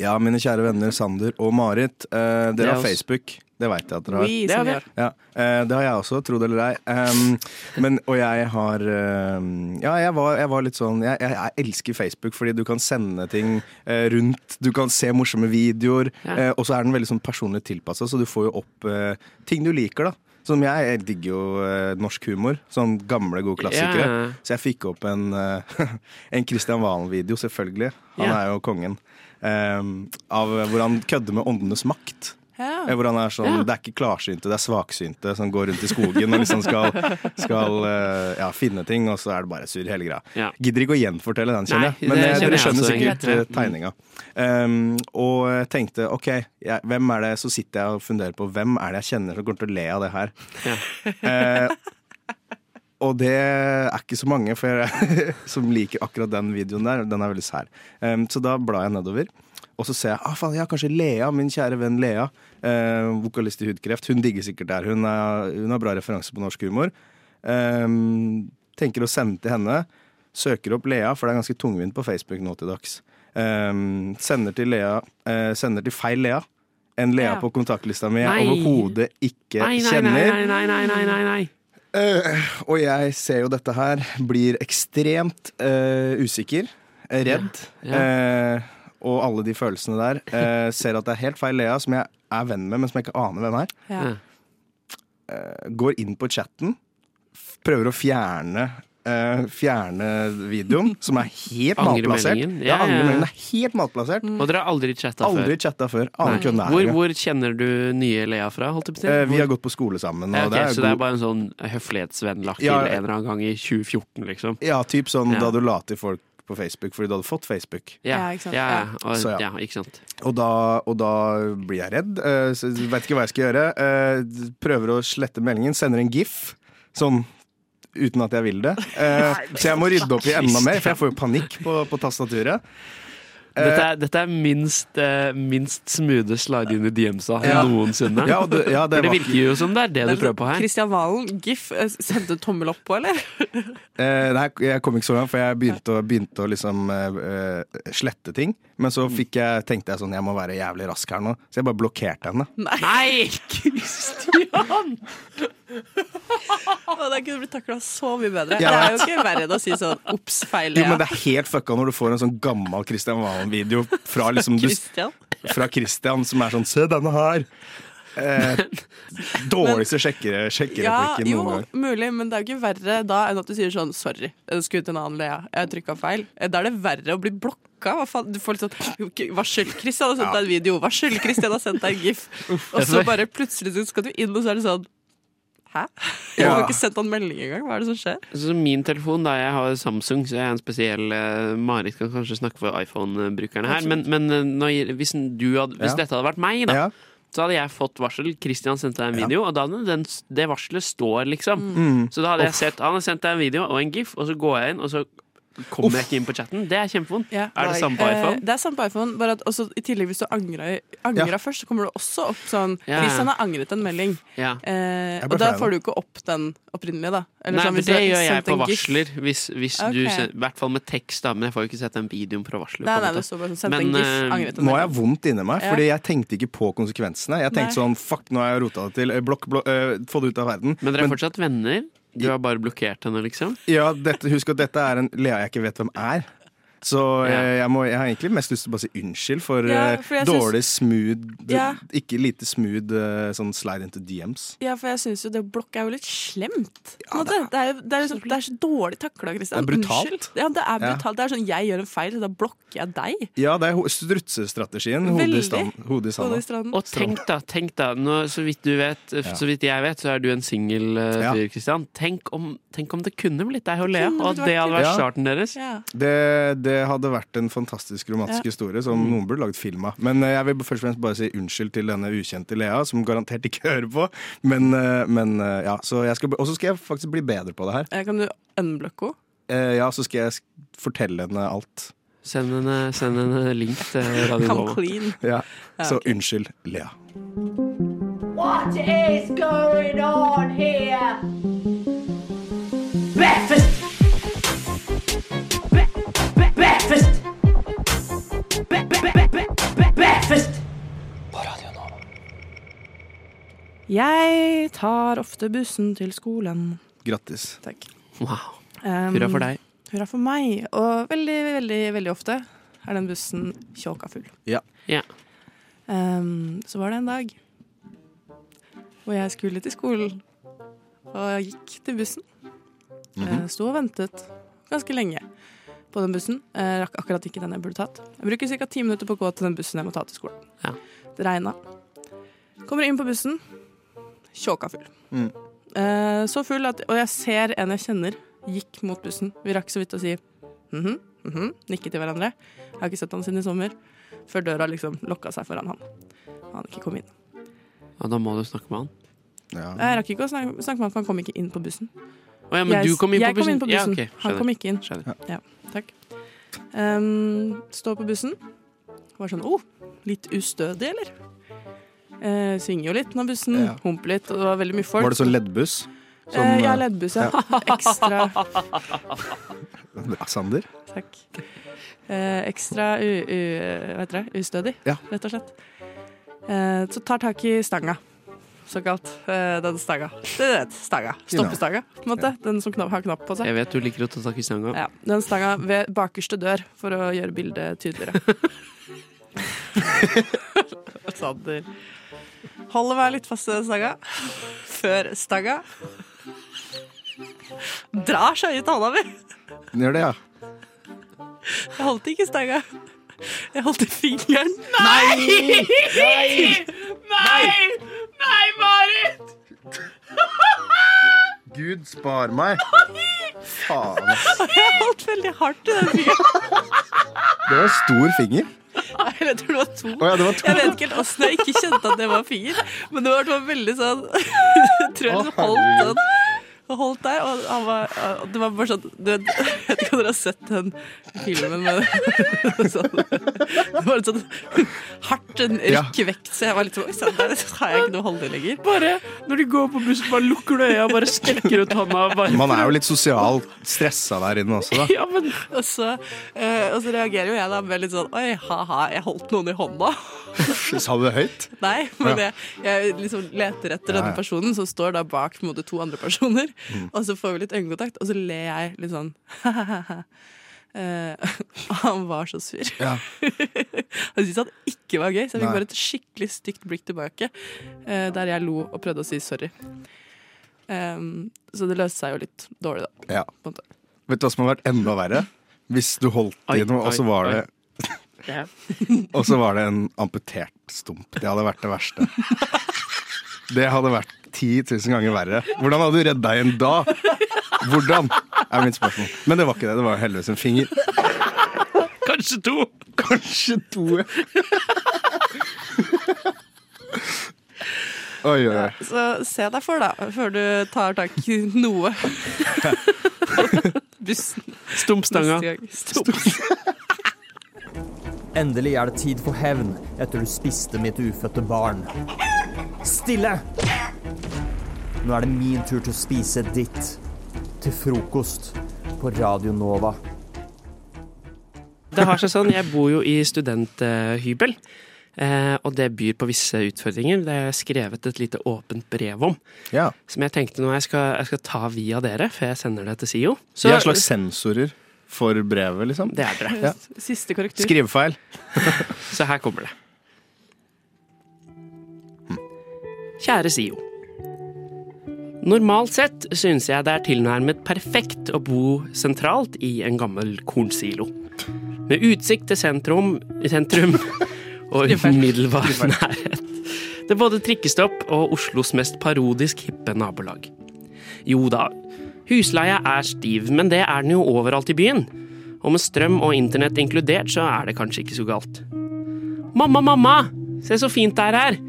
Ja, mine kjære venner Sander og Marit. Eh, dere er har. Facebook. Det veit jeg at dere har. Oui, Det har vi. Ja, eh, det har jeg også, tro det eller ei. Um, men, og jeg har um, Ja, jeg var, jeg var litt sånn jeg, jeg, jeg elsker Facebook fordi du kan sende ting eh, rundt. Du kan se morsomme videoer. Ja. eh, og så er den veldig sånn personlig tilpassa, så du får jo opp eh, ting du liker, da. Som jeg, jeg digger jo eh, norsk humor. Sånn gamle, gode klassikere. Yeah. Så jeg fikk opp en, eh, en Christian Valen-video, selvfølgelig. Han yeah. er jo kongen. Um, av hvor han kødder med åndenes makt. Ja. Eh, Hvor han er sånn, Ja. Det er ikke klarsynte, det er svaksynte som går rundt i skogen og liksom skal, skal eh, ja, finne ting, og så er det bare surr hele greia. Ja. Gidder ikke å gjenfortelle den, kjenner jeg. Men det eh, kjenner dere jeg skjønner sikkert egentlig. tegninga. Um, og tenkte OK, jeg, hvem er det så sitter jeg og funderer på hvem er det jeg kjenner som kommer til å le av det her. Ja. Eh, og det er ikke så mange for som liker akkurat den videoen der. Den er veldig sær. Um, så da blar jeg nedover. Og så ser jeg ah, faen, ja, kanskje Lea, min kjære venn Lea, eh, vokalist i Hudkreft. Hun digger sikkert der. Hun, er, hun har bra referanse på norsk humor. Um, tenker å sende til henne. Søker opp Lea, for det er ganske tungvint på Facebook nå til dags. Um, sender til Lea eh, Sender til feil Lea. En Lea Ja. på kontaktlista mi jeg overhodet ikke nei, nei, kjenner. nei, nei, nei, nei, nei, nei. Eh, og jeg ser jo dette her, blir ekstremt uh, usikker, eh, redd, Ja, Uh, og alle de følelsene der. Eh, ser at det er helt feil Lea, som jeg er venn med, men som jeg ikke aner hvem er. Ja. Eh, går inn på chatten, prøver å fjerne eh, Fjerne videoen, som er helt malplassert. Angremeldingen? Ja, Ja, ja, ja. angremeldingen er helt malplassert. Og dere har aldri chatta før? Aldri chatta før. Aner ikke hvem det er. Hvor, engang. hvor kjenner du nye Lea fra? Holdt jeg på å si? Eh, vi har gått på skole sammen. ja, Og ok, det er så det er god- bare en sånn høflighetsvennlakker Ja. en eller annen gang i 2014, liksom? Ja, typ sånn Ja. da du la til folk på Facebook fordi du hadde fått Facebook. Ja, ikke sant? Ja, Ja. og, Så ja. ja, ikke sant. Og da, og da blir jeg redd. Uh, så vet ikke hva jeg skal gjøre. Eh, prøver å slette meldingen. Sender en gif. Sånn uten at jeg vil det. Eh, så jeg må rydde opp i enda mer, for jeg får jo panikk på, på tastaturet. Eh, Dette er, dette er minst, eh, minst smoothe slide inn i DM-sa Ja. noensinne. ja, og det, ja, det For det var virker jo som det er det du prøver på her. Kristian Valen, GIF, eh, sendte tommel opp på, eller? Eh, nei, jeg kom ikke så langt, for jeg begynte å, begynte å liksom eh, eh, slette ting. Men så fikk jeg, tenkte jeg sånn, jeg må være jævlig rask her nå. Så jeg bare blokkerte henne. Nei! Kristian! Og det kunne blitt takla så mye bedre. Jeg Det er jo ikke verre enn å si sånn ops, feil. Jo, men det er helt fucka når du får en sånn gammel Christian Valen-video fra liksom fra Christian som er sånn Se denne her! Eh, dårligste sjekkere- Ja, sjekkereplikken jo, noen gang. mulig, men det er jo ikke verre da enn at du sier sånn sorry, jeg skulle ut en annen Lea, jeg trykka feil. Eh, Da er det verre å bli blokka. Hva faen? Du får litt sånn Varsel, Christian har sendt deg en video. Varsel, Christian har sendt deg en gif. Og så bare plutselig så skal du inn, og så er det sånn Hæ? Jeg har Ja. ikke sendt han melding engang. Hva er det som skjer? Så min telefon, da jeg har Samsung, så jeg er en spesiell eh, Marit kan kanskje snakke for iPhone-brukerne her. Men, men eh, når, hvis, du hadde, hvis Ja. dette hadde vært meg, da, Ja. så hadde jeg fått varsel. Christian sendte deg en Ja. video, og da hadde den, det varselet står, liksom. Mm. Så da hadde jeg sett Han har sendt deg en video og en gif, og så går jeg inn, og så kommer jeg ikke inn på chatten. Det er kjempevondt. Ja. Er det samme på Eh, iPhone? det er samme på iPhone, bare at også, i tillegg hvis du angrer, angrer først, så kommer det også opp sånn Ja. han har angret en melding. Ja. Eh, og da får du ikke opp den opprinnelige, da. Eller Nei, sånn, men hvis det gjør jeg på varsler. Hvis, hvis du Ok. I hvert fall med tekst, da. Men jeg får jo ikke sett den videoen fra varsler. Nei, nei, det står bare sånn, Men, gif, eh, Nå har jeg vondt inni meg, fordi jeg tenkte ikke på konsekvensene. Jeg tenkte Nei. sånn fuck, nå har jeg rota det til. Eh, Blokk, blokk, øh, få det ut av verden. Men dere er fortsatt venner? Du har bare blokkert henne, liksom? ja, dette, husk at dette er en Lea jeg ikke vet hvem er. Så Ja. eh, jeg, må, jeg har egentlig mest lyst til å bare si unnskyld for Ja, eh, for dårlig synes, smooth Ja. Ikke lite smooth eh, sånn slide into DMs. Ja, for jeg syns jo det å blokke er jo litt slemt. Ja, det, det, er, det, er liksom, det er så dårlig takla, Kristian. Det er brutalt. Unnskyld. Ja, det er Ja. brutalt. Det er sånn jeg gjør en feil, så da blokker jeg deg. Ja, det er strutsestrategien. Hodet i stranden. Og tenk da, tenk da nå, så, vidt du vet, så vidt jeg vet, så er du en singel uh, fyr, Kristian. Tenk, om- tenk om det kunne blitt deg og Lea, og at det det hadde vært starten deres. Ja. Det, det Det hadde vært en fantastisk romantisk historie som noen burde lagd film av. Men eh, jeg vil først og fremst bare si unnskyld til denne ukjente Lea, som garantert ikke hører på. Men, eh, men eh, ja, så jeg skal, Og så skal jeg faktisk bli bedre på det her. Kan du unblocke henne? Eh, Ja, så skal jeg fortelle henne alt. Send en, eh, send en eh, link til Radio Come Nova. Ja, Så unnskyld, Lea. What is going on here? Breakfast! Bre- bre- breakfast! På Radio breakfast! Jeg tar ofte bussen til skolen. Grattis. Takk. Wow. Um, Hurra for deg. Hurra for meg. Og veldig, veldig, veldig ofte er den bussen tjåka full. Ja. Ja. Um, så var det en dag hvor jeg skulle til skolen, og jeg gikk til bussen. Jeg sto og ventet ganske lenge på den bussen. Jeg rakk akkurat ikke den jeg burde tatt. Jeg bruker ca. ti minutter på å gå til den bussen jeg må ta til skolen. Ja. Det regna. Kommer inn på bussen, tjåka full. Mm. Eh, så full at Og jeg ser en jeg kjenner, gikk mot bussen. Vi rakk så vidt å si mhm, -hmm, nikke til hverandre. Jeg har ikke sett han siden i sommer. Før døra liksom lokka seg foran han. Og han ikke kom inn. Ja, da må du snakke med han. Ja. Jeg rakk ikke å snakke, snakke med han, for han kom ikke inn på bussen. Å ja, men jeg, du kom inn på jeg bussen? kom inn på bussen. Ja, okay. han kom ikke inn. Skjønner. Ja, takk. Um, står på bussen. Var sånn Å, oh, litt ustødig, eller? Uh, svinger jo litt når bussen Ja. humper litt, og det var veldig mye folk. Var det sånn leddbuss? Som, eh, ja, eh, leddbuss, ja. Ekstra Bra, Sander? Takk. Uh, ekstra u, u, ustødig, Ja. rett og slett. Eh, så tar tak i stanga, såkalt. Eh, den staga. staga. Stoppestaga, på en måte. Den som knapp, har knapp på seg. Jeg vet du liker å ta tak i stanga. Ja, den stanga ved bakerste dør for å gjøre bildet tydeligere. Sander holder meg litt fast i den staga. Før staga Drar seg ut hånda mi. Den gjør det, ja. Jeg holdt ikke stanga. Jeg holdt i fingeren. Nei! Nei! Nei, Nei, Marit! Gud spar meg. Faen. Jeg holdt veldig hardt i den fingeren. Det var en stor finger. Nei, jeg tror det var to. Oh, ja, det var to. Jeg vet ikke helt åssen jeg ikke kjente at det var finger, men det var, veldig sånn Jeg tror jeg liksom holdt sånn og holdt der, og han var, det var bare sånn du vet, Jeg vet ikke om dere har sett den filmen, men sånn, Det var litt sånn hardt, en Ja. rykk så jeg var litt sånn Oi sann, der har jeg ikke noe å holde i lenger. Bare når du går på bussen, bare lukker du øya og bare strekker ut hånda. Bare, Man er jo litt sosialt stressa der inne også, da. ja, men Og så, eh, og så reagerer jo jeg da med litt sånn Oi, ha-ha, jeg holdt noen i hånda. Sa du det høyt? Nei, men jeg, jeg liksom leter etter Ja, denne personen som står da bak på en måte, to andre personer. Og så får vi litt øyekontakt, og så ler jeg litt sånn Eh, og han var så sur. Ja. Han syntes han ikke var gøy, så jeg fikk Nei. bare et skikkelig stygt blikk tilbake. Uh, der jeg lo og prøvde å si sorry. Um, så det løste seg jo litt dårlig, da. ja. Vet du hva som hadde vært enda verre? Hvis du holdt i noe, og så var oi. det Ja. Og så var det en amputert stump. Det hadde vært det verste. Det hadde vært 10 000 ganger verre. Hvordan hadde du redd deg igjen da? Hvordan? er mitt spørsmål. Men det var ikke det. Det var heldigvis en finger. Kanskje to! Kanskje to. Oi, oi, oi. Så se deg for, da, før du tar tak i noe. Bussen Stumpstanga. Stump. Endelig er det tid for hevn etter du spiste mitt ufødte barn. Stille! Nå er det min tur til å spise ditt. Til frokost på Radio Nova. Det har seg sånn, jeg bor jo i studenthybel. Eh, og det byr på visse utfordringer. Det har jeg skrevet et lite åpent brev om. Ja. Som jeg tenkte nå jeg skal, jeg skal ta via dere, før jeg sender det til SIO. Så Vi er slags sensorer for brevet, liksom. det er dere. Ja. Siste korrektur. Skrivefeil. Så her kommer det. Kjære SIO. Normalt sett synes jeg det er tilnærmet perfekt å bo sentralt i en gammel kornsilo. Med utsikt til sentrum, sentrum og umiddelbar nærhet. Det er både trikkestopp og Oslos mest parodisk hippe nabolag. Jo da, husleia er stiv, men det er den jo overalt i byen. Og med strøm og internett inkludert, så er det kanskje ikke så galt. Mamma, mamma! Se så fint det er her!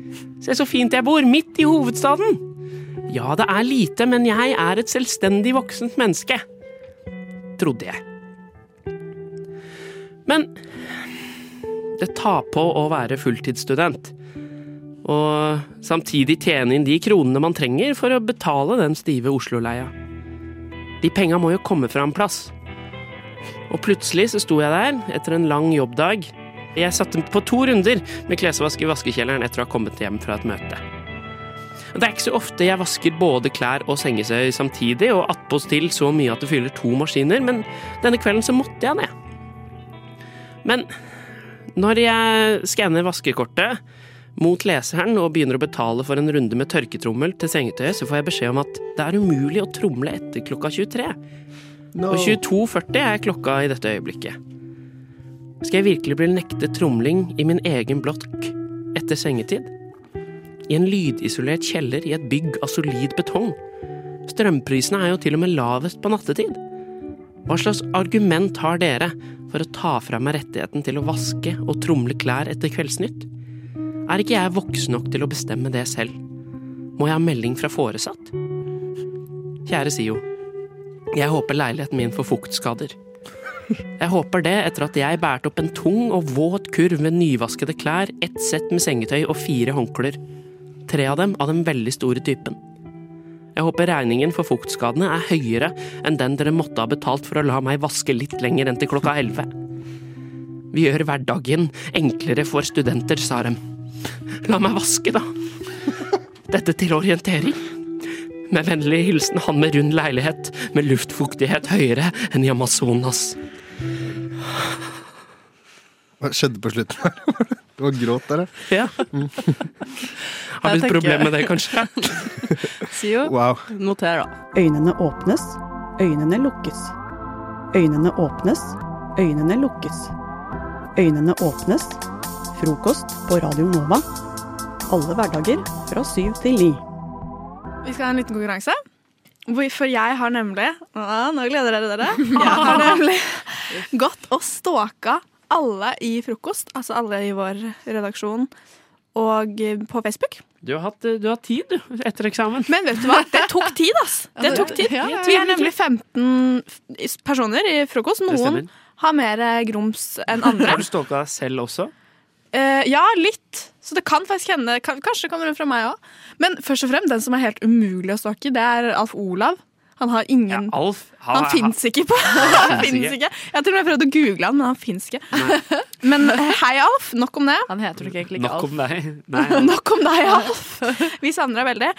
Se så fint jeg bor, midt i hovedstaden! Ja, det er lite, men jeg er et selvstendig voksent menneske. Trodde jeg. Men det tar på å være fulltidsstudent. Og samtidig tjene inn de kronene man trenger for å betale den stive Oslo-leia. De penga må jo komme fra en plass. Og plutselig så sto jeg der, etter en lang jobbdag. Jeg satte på to runder med klesvask i vaskekjelleren etter å ha kommet hjem fra et møte. Det er ikke så ofte jeg vasker både klær og sengesøy samtidig, og attpåtil så mye at det fyller to maskiner, men denne kvelden så måtte jeg det. Men når jeg skanner vaskekortet mot leseren og begynner å betale for en runde med tørketrommel til sengetøyet, så får jeg beskjed om at det er umulig å tromle etter klokka 23. Og 22.40 er klokka i dette øyeblikket. Skal jeg virkelig bli nektet tromling i min egen blokk etter sengetid? I en lydisolert kjeller i et bygg av solid betong? Strømprisene er jo til og med lavest på nattetid. Hva slags argument har dere for å ta fra meg rettigheten til å vaske og tromle klær etter Kveldsnytt? Er ikke jeg voksen nok til å bestemme det selv? Må jeg ha melding fra foresatt? Kjære SIO. Jeg håper leiligheten min får fuktskader. Jeg håper det etter at jeg bærte opp en tung og våt kurv med nyvaskede klær, ett sett med sengetøy og fire håndklær. Tre av dem av den veldig store typen. Jeg håper regningen for fuktskadene er høyere enn den dere måtte ha betalt for å la meg vaske litt lenger enn til klokka elleve. Vi gjør hverdagen enklere for studenter, sa dem. La meg vaske, da. Dette til orientering. Med vennlig hilsen han med rund leilighet med luftfuktighet høyere enn i Amazonas. Hva skjedde på slutten her? Det var gråt der, ja. Har du et problem med det, kanskje? Sio, Wow. noter da. Øynene åpnes, øynene lukkes. Øynene åpnes, øynene lukkes. Øynene åpnes. Frokost på Radio Nova. Alle hverdager fra syv til ni. Vi skal ha en liten konkurranse. For jeg har nemlig å, Nå gleder dere dere. Jeg har nemlig gått og stalka alle i frokost, altså alle i vår redaksjon, og på Facebook. Du har hatt, du har tid, du, etter eksamen. Men vet du hva? Det tok tid, ass. Det tok tid. Vi er nemlig 15 personer i frokost. Noen har mer eh, grums enn andre. Har du stalka deg selv også? Eh, ja, litt. Så det kan faktisk hende kan, Kanskje kommer det fra meg òg. Men først og fremst, den som er helt umulig å stalke, det er Alf Olav. Han har ingen Alf Han fins ikke på Han finnes finnes ikke. Jeg har til og med prøvd å google han, men han fins ikke. Men eh, hei, Alf. Nok om det. Han heter ikke egentlig ikke Nok Alf. om deg. Nei, Nok om deg, Alf. Vi savner deg veldig.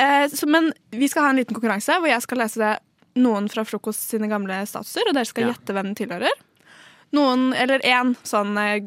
Uh, så, men vi skal ha en liten konkurranse hvor jeg skal lese noen fra Frokost sine gamle statuser, og dere skal Ja. gjette hvem den tilhører. Noen, eller én sånn eh,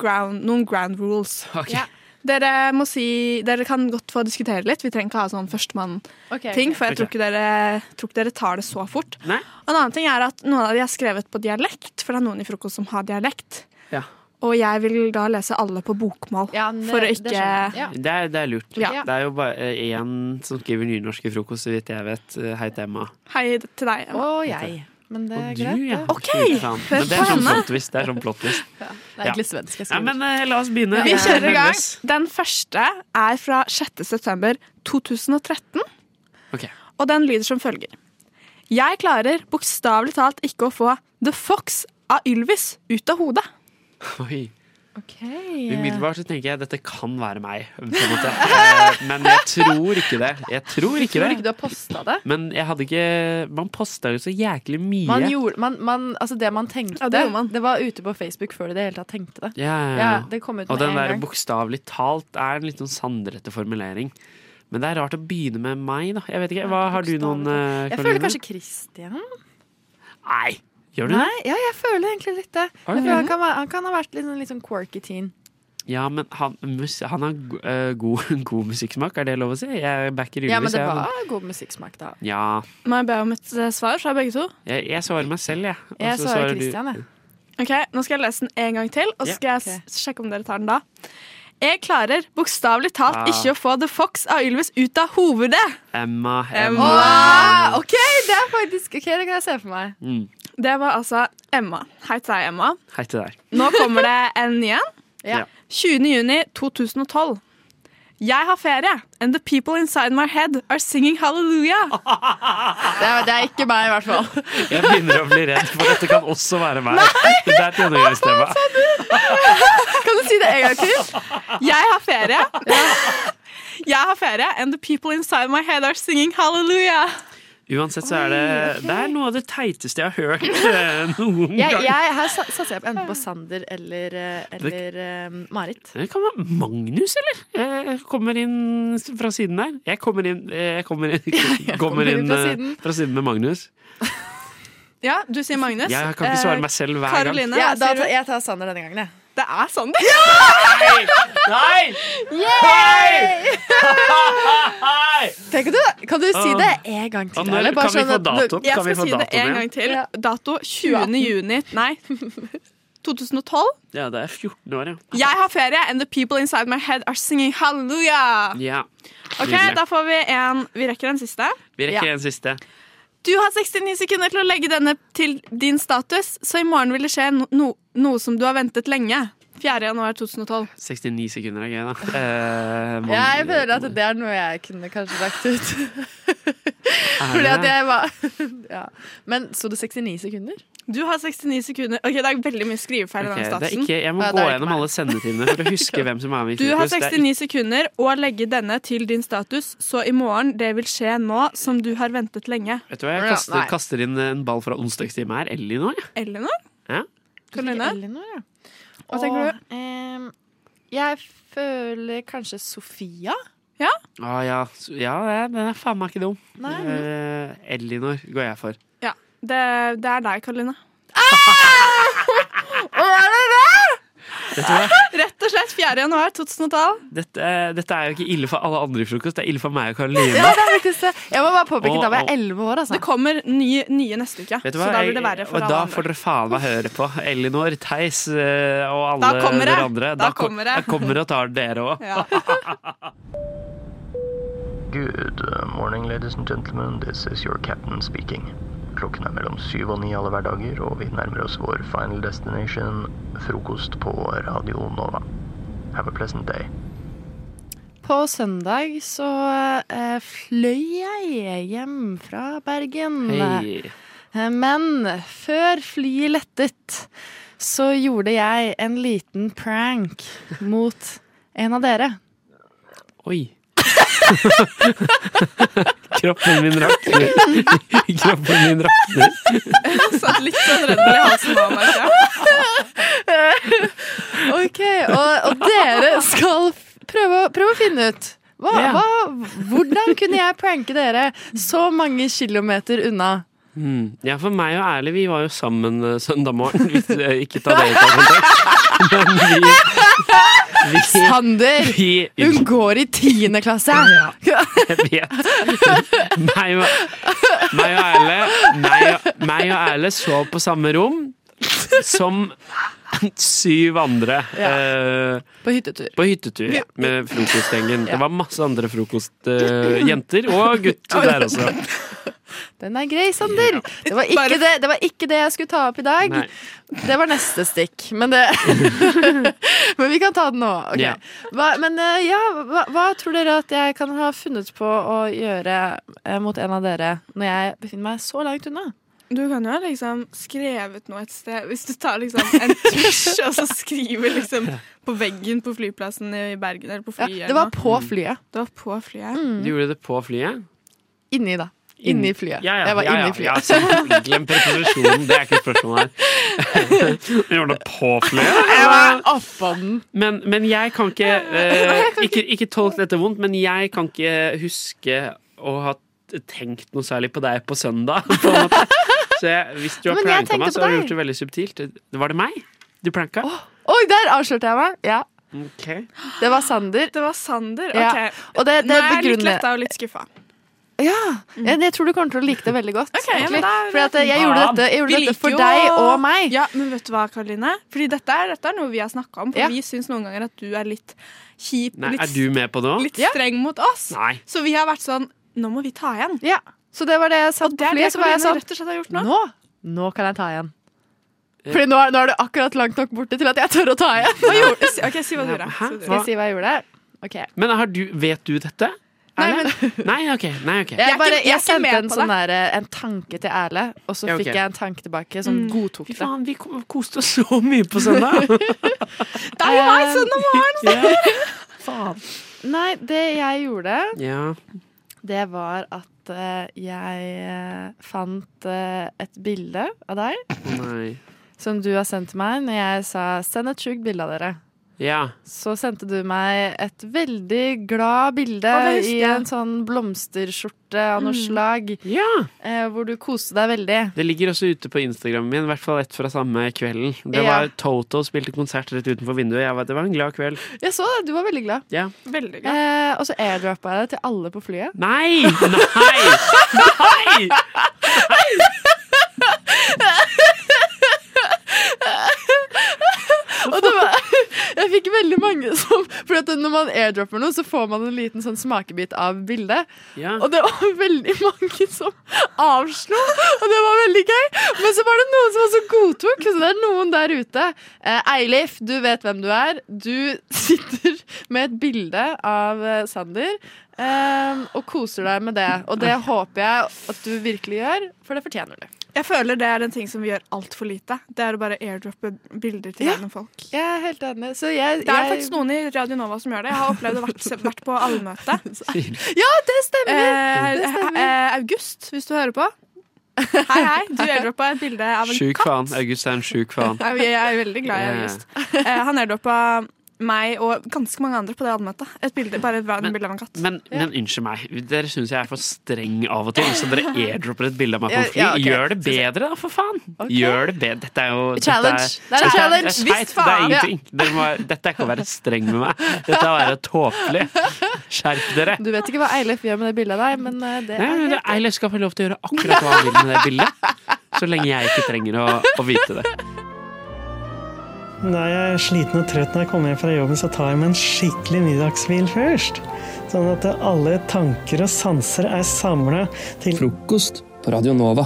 ground, noen ground rules. Okay. Ja. Dere må si Dere kan godt få diskutere litt. Vi trenger ikke ha sånn førstemann-ting, Ok, for jeg tror ikke, dere, tror ikke dere tar det så fort. Nei. En annen ting er at noen av de er skrevet på dialekt, for det er noen i frokost som har dialekt. Ja. Og jeg vil da lese alle på bokmål. Ja, det, For å ikke- det. Ja. Det er, det er lurt. Ja. Det er jo bare én som skriver nynorsk i frokost, så vidt jeg vet. Hei til Emma. Hei til deg. Emma. Og jeg. Men det er du, greit. ja. OK! Men det er sånn henne. plot. Det er sånn plot Ja, Det er egentlig svensk jeg Ja, men uh, la oss begynne. Vi er kjører i gang. Den første er fra 6. september 2013, Ok. og den lyder som følger. Jeg klarer bokstavelig talt ikke å få The Fox av Ylvis ut av hodet. Oi. Ok. Umiddelbart så tenker jeg dette kan være meg. På en måte. Eh, Men jeg tror ikke det. Jeg tror ikke Tror ikke det. du har posta det? Men jeg hadde ikke Man posta jo så jæklig mye. Man gjorde, man, man, altså det man tenkte, Ja, det man. det var ute på Facebook før du i det hele tatt tenkte det. Ja, ja, det kom ut Og den der bokstavelig talt er en litt sånn sandrete formulering. Men det er rart å begynne med meg, da. Jeg vet ikke, hva Har du noen uh, Jeg føler kanskje Christian. Nei! Gjør du det? Nei, ja, jeg føler egentlig litt det. Har Jeg føler det? han, kan han kan ha vært litt, sånn- litt sånn quirky teen. Ja, men han, mus, han har eh, god, god musikksmak, er det lov å si? Jeg backer Ylvis. Ja, men det jeg, var god musikksmak, da. Ja. Må jeg be om et eh, svar fra begge to? Jeg, jeg svarer meg selv, jeg. Og Jeg så svarer Kristian, Christian, jeg. Ok, Nå skal jeg lese den en gang til, og så skal jeg okay. sjekke om dere tar den da. Jeg klarer bokstavelig talt Ah. ikke å få The Fox av Ylvis ut av hovedet. Emma, Emma. Emma. Oh, OK, det er faktisk Ok, det kan jeg se for meg. Mm. Det var altså Emma. Hei til deg, Emma. Hei til deg. Nå kommer det en ny en. Ja. 20. juni 2012. Jeg har ferie, and the people inside my head are singing hallelujah. Det er, det er ikke meg, i hvert fall. Jeg begynner å bli redd, for dette kan også være meg. Det er et gjennomgangstema. Kan du si det en gang til? Jeg har ferie. Jeg har ferie, and the people inside my head are singing hallelujah. Uansett så er det Det er noe av det teiteste jeg har hørt eh, noen gang. jeg, her satser jeg enten på Sander eller, eh, eller eh, Marit. Det kan være Magnus, eller? Jeg kommer inn fra siden der. Jeg kommer inn, jeg kommer inn, jeg kommer inn inn fra siden. fra siden med Magnus. Ja, du sier Magnus. Jeg kan ikke svare meg selv hver gang. Karoline, Ja, da, jeg tar Sander denne gangen, jeg. Det er Sander. Nei! Tenk du, kan du si det en gang til? Eller bare kan vi sånn få dato? datoen? Jeg Kan vi skal få si det en gang til. Ja. Dato 20. juni Nei, 2012. Ja, det er 14 år, ja. Jeg har ferie, and the people inside my head are singing hallelujah. ja. Ok. Da får vi en Vi rekker en siste. Vi rekker Ja. en siste. Du har 69 sekunder til å legge denne til din status, så i morgen vil det skje no no noe som du har ventet lenge. 4. januar 2012. 69 sekunder er gøy, da. Eh, man- Jeg føler at det er noe jeg kunne kanskje lagt ut. Fordi at jeg var ja. Men sto det 69 sekunder? Du har 69 sekunder. Ok, Det er veldig mye skrivefeil i Ok, denne det er ikke, jeg må Ja, det gå er gjennom alle sendetimene for å huske hvem som er med Du har frokost. Det er 69 sekunder og legge denne til din status, så i morgen det vil skje nå som du har ventet lenge. Vet du hva, Jeg kaster, kaster inn en ball fra onsdagstime her. Elinor. ja. Elinor? Ja. Karoline? Elinor, ja. Hva tenker du? Eh, jeg føler kanskje Sofia. Ah, ja. ja, den er faen meg ikke dum. Nei. Eh, Elinor går jeg for. Ja. Det, det er deg, Karoline. er det hva? Rett og slett 4. januar 2012. Dette, dette er jo ikke ille for alle andre i frokost, det er ille for meg og Karoline. Ja, det faktisk det. Jeg må bare påpeke da var jeg 11 år, altså. Det kommer nye, nye neste uke, Vet du så da blir det verre for og andre. da får dere faen meg høre på Elinor, Theis eh, og alle Da kommer det. dere andre. Da ko- kommer det. Jeg kommer og tar dere òg. Ja. Good uh, morning, ladies and gentlemen. This is your captain speaking. Klokken er mellom syv og ni alle hverdager, og vi nærmer oss vår final destination, frokost på Radio Nova. Have a pleasant day. På søndag så eh, fløy jeg hjem fra Bergen. Hei. Eh, Men før flyet lettet, så gjorde jeg en liten prank mot en av dere. Oi. Kroppen min rakner. Kroppen min rakner. Satt litt sånn Red i halsen nå, merker jeg. Ok, og, og dere skal prøve, prøve å finne ut hva, hva, hvordan kunne jeg pranke dere så mange kilometer unna? Mm. Ja, for meg og Erle, vi var jo sammen uh, søndag morgen. Hvis uh, ikke ta dere tar kontekst. Men vi, vi, Sander, vi hun går i tiende klasse! Ja, Jeg vet. Meg og, meg og Erle meg og, meg og Erle sov på samme rom som syv andre. eh, På hyttetur. på hyttetur ja, med frokostgjengen. Det var masse andre frokostjenter og gutter der også. Den er grei, Sander. Det var, ikke det, det var ikke det jeg skulle ta opp i dag. Nei. Det var neste stikk. Men, det men vi kan ta den nå. Okay. Ja. Hva, men eh, ja, hva, hva tror dere at jeg kan ha funnet på å gjøre eh, mot en av dere når jeg befinner meg så langt unna? Du kan jo ha liksom skrevet noe et sted. Hvis du tar liksom en tusj og så skriver liksom på veggen på flyplassen i Bergen eller på Ja, det var på flyet. Det var på flyet. Du gjorde det på flyet? Inni, da. Inni flyet. Ja, ja, jeg var ja, inni flyet. Ja, så glem preposisjonen, det er ikke et spørsmål her. Du gjorde det på flyet? Jeg var oppå den. Men, men jeg kan ikke, eh, ikke Ikke tolk dette vondt, men jeg kan ikke huske å ha tenkt noe særlig på deg på søndag. På en måte. Så jeg, hvis du har Men pranka meg, så har du gjort det veldig subtilt. Var det meg du pranka? Oi, der avslørte jeg meg! Ja, okay. Det var Sander. Det var Sander. Ja. Ok. Og det, Nå er jeg litt letta og litt skuffa. Ja, jeg, jeg tror du kommer til å like det veldig godt. ja, da er Fordi at jeg gjorde dette, jeg gjorde dette for jo- deg og meg. Ja, men vet du hva, Karoline? Fordi dette er, dette er noe vi har snakka om. For Ja. vi syns noen ganger at du er litt kjip, Nei, litt, er du med på det litt streng mot oss. Nei. Så vi har vært sånn Nå må vi ta igjen. Ja, Så det var det jeg satt på flyet. Så var jeg sånn rett og slett har gjort nå. Nå Nå kan jeg ta igjen. Fordi nå er, nå er det akkurat langt nok borte til at jeg tør å ta igjen. Hva gjorde du? Ok, si hva du gjorde. Du Skal jeg si hva jeg gjorde? Okay. Men har du, vet du dette? Nei, men... Nei, ok. Nei, ok. Jeg, bare, jeg jeg sendte med en, sånn der, eh, en tanke til Erle, og så Ja, okay. fikk jeg en tanke tilbake som Mm. godtok Fy det. faen, vi koste oss så mye på søndag! Det er jo meg søndag morgen! Faen. Nei, det jeg gjorde, Ja. det var at eh, jeg eh, fant et bilde av deg Nei. som du har sendt til meg når jeg sa 'send et sjukt bilde av dere'. Ja. Så sendte du meg et veldig glad bilde Å, i en sånn blomsterskjorte av noe Mm. slag, ja. eh, hvor du koste deg veldig. Det ligger også ute på Instagramen min, i hvert fall ett fra samme kvelden. Det Ja. var Toto spilte konsert rett utenfor vinduet. Jeg var, det var en glad kveld. Jeg så det, du var veldig glad. Ja. Veldig glad. Eh, og så airdroppa jeg det til alle på flyet. Nei! Nei! Nei! Og jeg fikk veldig mange som For når man airdropper noe, så får man en liten sånn smakebit av bildet. Ja. Og det var veldig mange som avslo, og det var veldig gøy. Men så var det noen som også godtok. Så det er noen der ute. Eh, Eilif, du vet hvem du er. Du sitter med et bilde av eh, Sander. Um, og koser deg med det. Og det håper jeg at du virkelig gjør, for det fortjener du. Jeg føler det er en ting som vi gjør altfor lite. Det er å bare airdroppe bilder til Ja. random folk. Jeg er helt enig. Så jeg, Det er jeg- faktisk noen i Radio Nova som gjør det. Jeg har opplevd å vært, vært på allmøte. Ja, det stemmer! Eh, det stemmer. eh, August, hvis du hører på. Hei, hei. Du airdroppa et bilde av en Sjuk katt. faen. August er en sjuk faen. Jeg er veldig glad i August. Eh, han airdroppa meg og ganske mange andre på det allmøtet. Et bilde, bare et men, bilde av en katt. Men, men unnskyld meg, dere syns jeg er for streng av og til, så dere airdropper et bilde av meg på en fly. ja, okay. Gjør det bedre, da, for faen! Gjør det bedre. Dette er jo dette Challenge. er- Det er en dette challenge. Det er, Visst faen! det er ingenting. Dere må, dette er ikke å være streng med meg. Dette er å være tåpelig. Skjerp dere. Du vet ikke hva Eilef gjør med det bildet av deg, men eh, det Nei, er men Eilif skal få lov til å gjøre akkurat hva han vil med det bildet. Så lenge jeg ikke trenger å, å vite det. Når jeg er sliten og trøtt når jeg kommer hjem fra jobben, så tar jeg meg en skikkelig middagshvil først. Sånn at alle tanker og sanser er samla til Frokost på Radio Nova.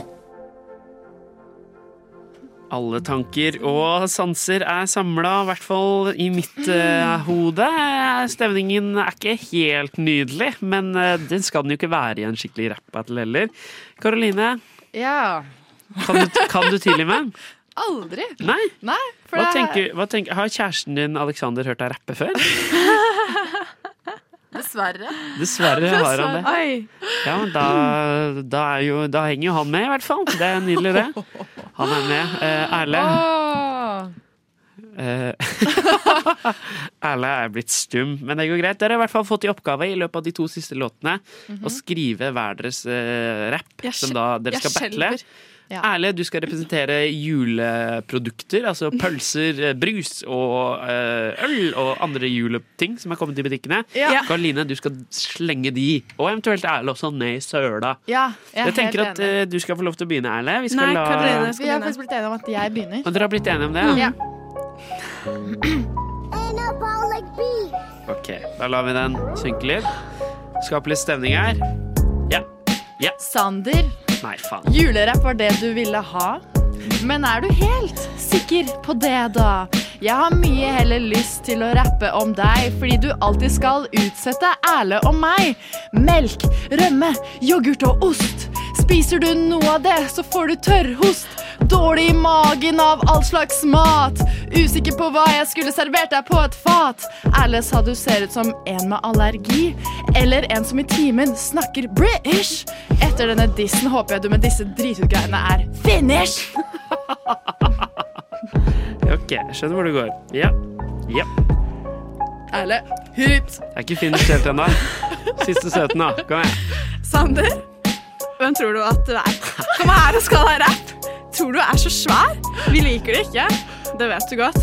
Alle tanker og sanser er samla, i hvert fall i mitt uh, hode. Stemningen er ikke helt nydelig, men uh, den skal den jo ikke være i en skikkelig rap-battle heller. Karoline, Ja. kan du, kan du tilgi meg? Aldri. Nei? Nei for Hva det- tenker, hva tenker, har kjæresten din Alexander hørt deg rappe før? Dessverre. Dessverre har han det. Oi. Ja, men da, da, er jo, da henger jo han med, i hvert fall. Det er nydelig, det. Han er med. Eh, Erle. Åh. Eh, Erle er blitt stum, men det går greit. Dere har i hvert fall fått i oppgave i løpet av de to siste låtene å skrive hver deres eh, rapp, som da dere skal battle. skjelver. Ja. Erle, du skal representere juleprodukter, altså pølser, eh, brus og eh, øl og andre juleting som er kommet i butikkene. Ja. Karoline, du skal slenge de, og eventuelt Erle også, ned i søla. Ja, jeg Jeg tenker at eh, du skal få lov til å begynne, Erle. Vi skal Nei, la Karoline. Vi har faktisk blitt enige om at jeg begynner. Og dere har blitt enige om det? Ja. Ok, da lar vi den synke litt. Skape litt stemning her. Ja. Ja. Sander, Nei, faen. julerapp var det du ville ha. Men er du helt sikker på det, da? Jeg har mye heller lyst til å rappe om deg, fordi du alltid skal utsette Erle og meg. Melk, rømme, yoghurt og ost. Spiser du noe av det, så får du tørrhost. Dårlig i magen av all slags mat. Usikker på hva jeg skulle servert deg på et fat. Erle sa du ser ut som en med allergi. Eller en som i timen snakker British. Etter denne dissen håper jeg du med disse dritutgreiene er finish. Ok, jeg skjønner hvor det går. Ja. Ja. Erle, hit. Jeg er ikke finish helt ennå. Siste søten, da. Kom igjen. Sander, hvem tror du at du er? Kom her og skal ha rapp. Tror du er så svær? Vi liker det ikke. Det vet du godt.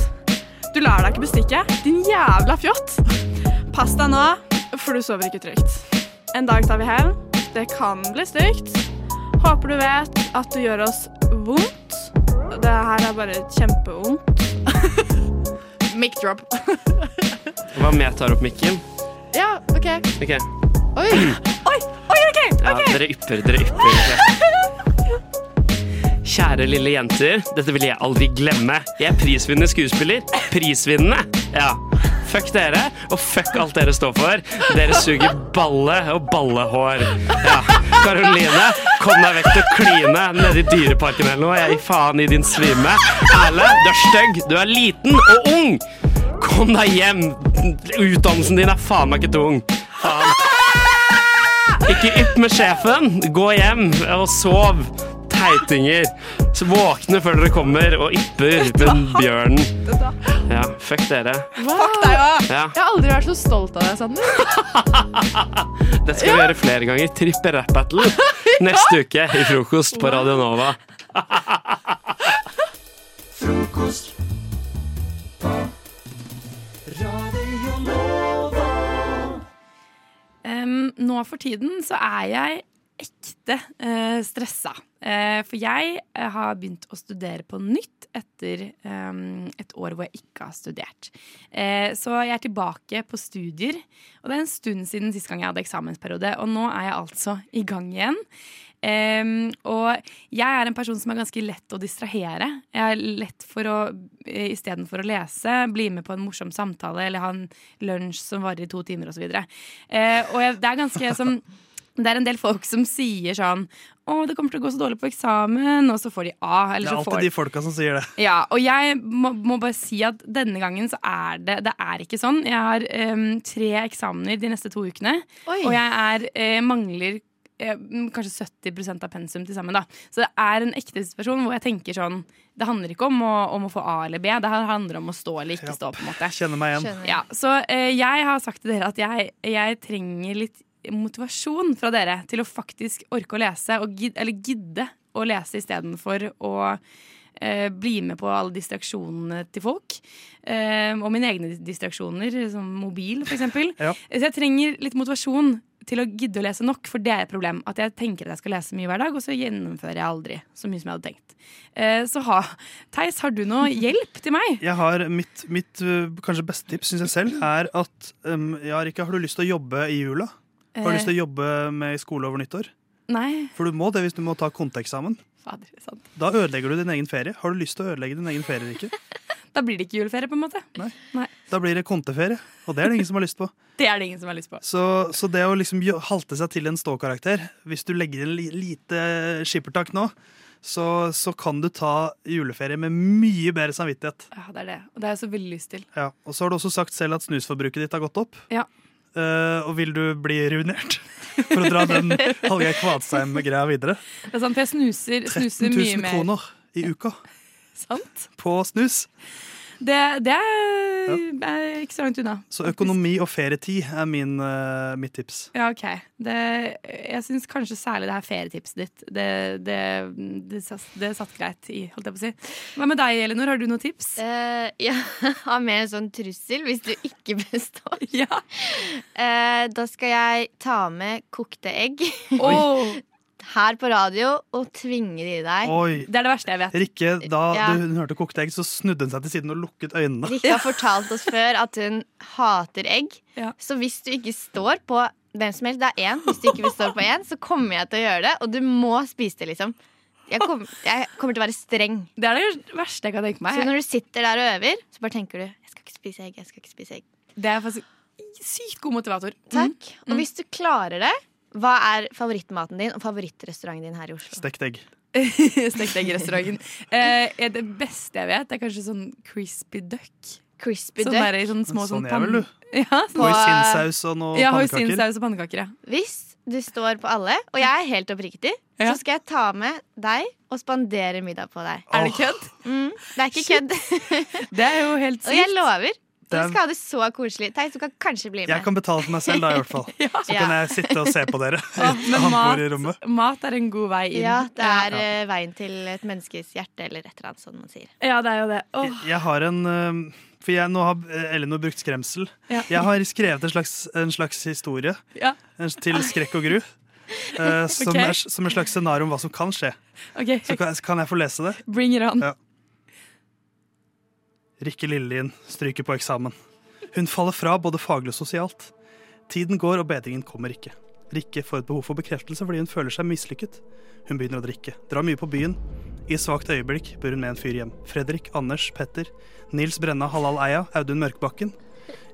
Du lar deg ikke bestikke. Din jævla fjott. Pass deg nå, for du sover ikke trygt. En dag tar vi hevn. Det kan bli stygt. Håper du vet at du gjør oss vondt. Det her er bare kjempevondt. Mic drop. Hva med jeg tar opp mikken? Ja, OK. okay. Oi. Oi, oi, OK! Ja, dere ypper, dere ypper. ok. Kjære lille jenter, dette vil jeg aldri glemme. Jeg er prisvinnende skuespiller. Prisvinnende! Ja. Fuck dere, og fuck alt dere står for. Dere suger balle og ballehår. Ja. Karoline, kom deg vekk til å kline nede i Dyreparken eller noe. Jeg gir faen i din svime. Erle, du er stygg, du er liten og ung. Kom deg hjem. Utdannelsen din er faen meg ikke tung. Faen. Ikke ypp med sjefen. Gå hjem og sov. Teitinger. Så våkne før dere kommer og ypper med bjørnen. Ja, fuck dere. Fuck deg òg! Ja. Jeg har aldri vært så stolt av deg, Sander. Det skal vi gjøre flere ganger. Trippe rap battle neste uke i frokost på Radio Nova. Frokost på Radio Nova. Um, nå for tiden så er jeg ekte eh, stressa. Eh, for jeg eh, har begynt å studere på nytt etter eh, et år hvor jeg ikke har studert. Eh, så jeg er tilbake på studier, og det er en stund siden sist gang jeg hadde eksamensperiode. Og nå er jeg altså i gang igjen. Um, og jeg er en person som er ganske lett å distrahere. Jeg er lett for å, istedenfor å lese, bli med på en morsom samtale eller ha en lunsj som varer i to timer osv. Eh, og jeg, det er ganske som det er en del folk som sier sånn Å, det kommer til å gå så dårlig på eksamen, og så får de A. Det er så får alltid de folka som sier det. ja, og jeg må, må bare si at denne gangen så er det Det er ikke sånn. Jeg har um, tre eksamener de neste to ukene, Oi. og jeg er, eh, mangler eh, kanskje 70% av pensum til sammen. Da. Så det er en ekte situasjon hvor jeg tenker sånn Det handler ikke om å, om å få A eller B, det handler om å stå eller ikke stå. på en måte Kjenner meg igjen. ja, Så eh, jeg har sagt til dere at jeg, jeg trenger litt motivasjon fra dere til å faktisk orke å lese, og gid, eller gidde å lese istedenfor å eh, bli med på alle distraksjonene til folk. Eh, og mine egne distraksjoner, som mobil, f.eks. Ja. Så jeg trenger litt motivasjon til å gidde å lese nok, for det er et problem. At jeg tenker at jeg skal lese mye hver dag, og så gjennomfører jeg aldri så mye som jeg hadde tenkt. Eh, så ha, Theis, har du noe hjelp til meg? Jeg har Mitt, mitt uh, kanskje beste tips synes jeg selv er at um, ja, Rika, har du lyst til å jobbe i jula? Har du Eh. lyst til å jobbe med skole over nyttår? Nei. For du må det hvis du må ta konteeksamen. Da ødelegger du din egen ferie. Har du lyst til å ødelegge din egen ferie, Ikke? Da blir det ikke juleferie, på en måte. Nei. Da blir det konteferie, og det er det ingen som har lyst på. Det er det ingen som har lyst på. Så, så det å liksom halte seg til en ståkarakter Hvis du legger inn lite skippertak nå, så, så kan du ta juleferie med mye bedre samvittighet. Ja, det er det. Og det har jeg så veldig lyst til. Ja, og så har du også sagt selv at snusforbruket ditt har gått opp. Ja. Eh, og vil du bli ruinert? For å dra den Hallgeir Kvadsheim-greia videre. Det er sant, jeg snuser, 13 snuser mye 000 kroner i uka Sant? på snus. Det, det er, er ikke så langt unna. Så økonomi og ferietid er min, uh, mitt tips. Ja, OK. Det, jeg syns kanskje særlig det her ferietipset ditt Det, det, det, det satt greit i, holdt jeg på å si. Hva med deg, Elinor? Har du noen tips? Uh, ja, har med en sånn trussel hvis du ikke består. Eh, da skal jeg ta med kokte egg Oi. her på radio og tvinger det i deg. Oi. Det er det verste jeg vet. Rikke, da Ja. du, hun hørte kokte egg, så snudde hun seg til siden og lukket øynene. Rikke har fortalt oss før at hun hater egg. Så hvis du ikke står på hvem som helst, det er én, hvis du ikke vil stå på én, så kommer jeg til å gjøre det, og du må spise det, liksom. Jeg, kom, jeg kommer til å være streng. Det er det verste jeg kan tenke meg. Så når du sitter der og øver, så bare tenker du jeg skal ikke spise egg. jeg skal ikke spise egg. Det er faktisk sykt god motivator. Takk. Mm. Og hvis du klarer det, hva er favorittmaten din og favorittrestauranten din her i Oslo? Stekt egg. Stekt egg-restauranten. Eh, det beste jeg vet, er kanskje sånn crispy duck. Crispy sånn duck? Der, i sånne små sånn sånn er vel du? Ja, sånn- Hoisinsaus og noe ja, pannekaker. og pannekaker. Ja. Hvis du står på alle, og jeg er helt oppriktig, Ja. så skal jeg ta med deg og spandere middag på deg. Er det kødd? Mm, det er ikke kødd. Det er jo helt sykt. Og jeg lover. Det er- skal ha det så koselig. Theis, du kan kanskje bli med. Jeg kan betale for meg selv, da, i hvert fall. Så kan jeg sitte og se på dere. Men mat, mat er en god vei inn. Ja, det er Ja. uh, veien til et menneskes hjerte, eller et eller annet sånn man sier. Ja, det er jo det. Oh. Jeg har en uh, For jeg, nå har Ellinor Elinor brukt skremsel. Ja. Jeg har skrevet en slags, en slags historie Ja. til skrekk og gru. Uh, som, okay. er, som en slags scenario om hva som kan skje. Okay. Så kan, kan jeg få lese det? Bring it on. Ja. Rikke Lillelien stryker på eksamen. Hun faller fra både faglig og sosialt. Tiden går, og bedringen kommer ikke. Rikke får et behov for bekreftelse fordi hun føler seg mislykket. Hun begynner å drikke, drar mye på byen. I svakt øyeblikk bør hun med en fyr hjem. Fredrik, Anders, Petter, Nils Brenna, Halal Eia, Audun Mørkbakken.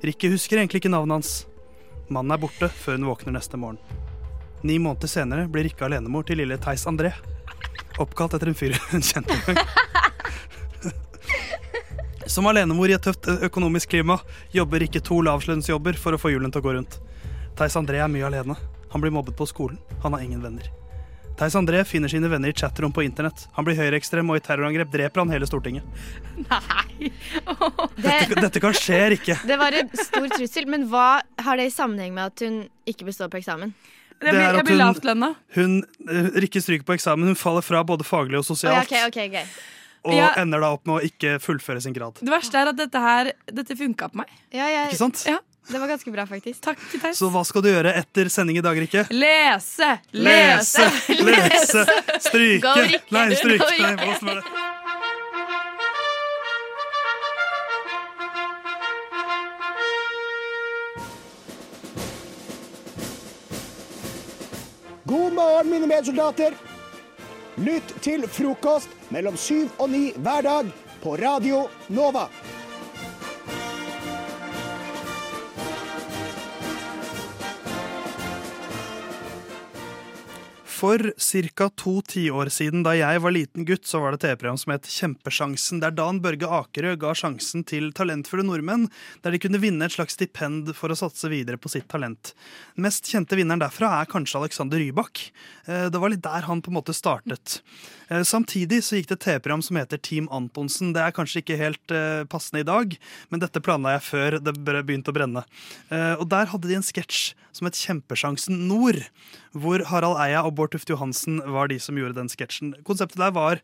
Rikke husker egentlig ikke navnet hans. Mannen er borte før hun våkner neste morgen. Ni måneder senere blir Rikke alenemor til lille Theis André. Oppkalt etter en fyr hun kjente en gang. Som alenemor i et tøft økonomisk klima jobber ikke to lavlønnsjobber for å få hjulene til å gå rundt. Theis André er mye alene. Han blir mobbet på skolen. Han har ingen venner. Theis André finner sine venner i chatrom på internett. Han blir høyreekstrem, og i terrorangrep dreper han hele Stortinget. Nei. Dette, dette kan skje, Rikke. Det var en stor trussel, men hva har det i sammenheng med at hun ikke består på eksamen? Det er at hun, hun eh, Rikke stryker på eksamen. Hun faller fra både faglig og sosialt. ok, ok, ok. Og Ja. ender da opp med å ikke fullføre sin grad. Det verste er at dette her Dette funka på meg. Ja, jeg, Ikke sant? Ja. Det var ganske bra, faktisk. Takk, Theis. Så hva skal du gjøre etter sending i dag, Rikke? Lese! Lese! Lese! Stryke! Gå, Rikke. Nei, stryke! Gå, Nei, hvordan var det? God morgen, mine medsoldater. Lytt til frokost mellom syv og ni hver dag på Radio Nova. For ca. to tiår siden, da jeg var liten gutt, så var det et TV-program som het Kjempesjansen, der Dan Børge Akerø ga sjansen til talentfulle nordmenn, der de kunne vinne et slags stipend for å satse videre på sitt talent. Den mest kjente vinneren derfra er kanskje Alexander Rybak. Eh, Det var litt der han på en måte startet. Eh, Samtidig så gikk det et TV-program som heter Team Antonsen. Det er kanskje ikke helt eh, passende i dag, men dette planla jeg før det begynte å brenne. Og der hadde de en sketsj som het Kjempesjansen Nord, hvor Harald Eia og Bård Tufte Johansen var de som gjorde den sketsjen. Konseptet der var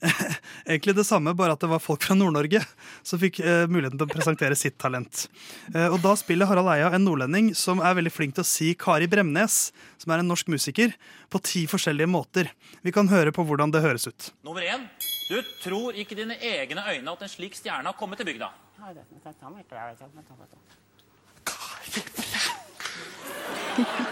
egentlig det samme, bare at det var folk fra Nord-Norge som fikk eh, muligheten til å presentere sitt talent. Eh, og da spiller Harald Eia en nordlending som er veldig flink til å si Kari Bremnes, som er en norsk musiker, på ti forskjellige måter. Vi kan høre på hvordan det høres ut. Nummer én. Du tror ikke dine egne øyne at en slik stjerne har kommet til bygda.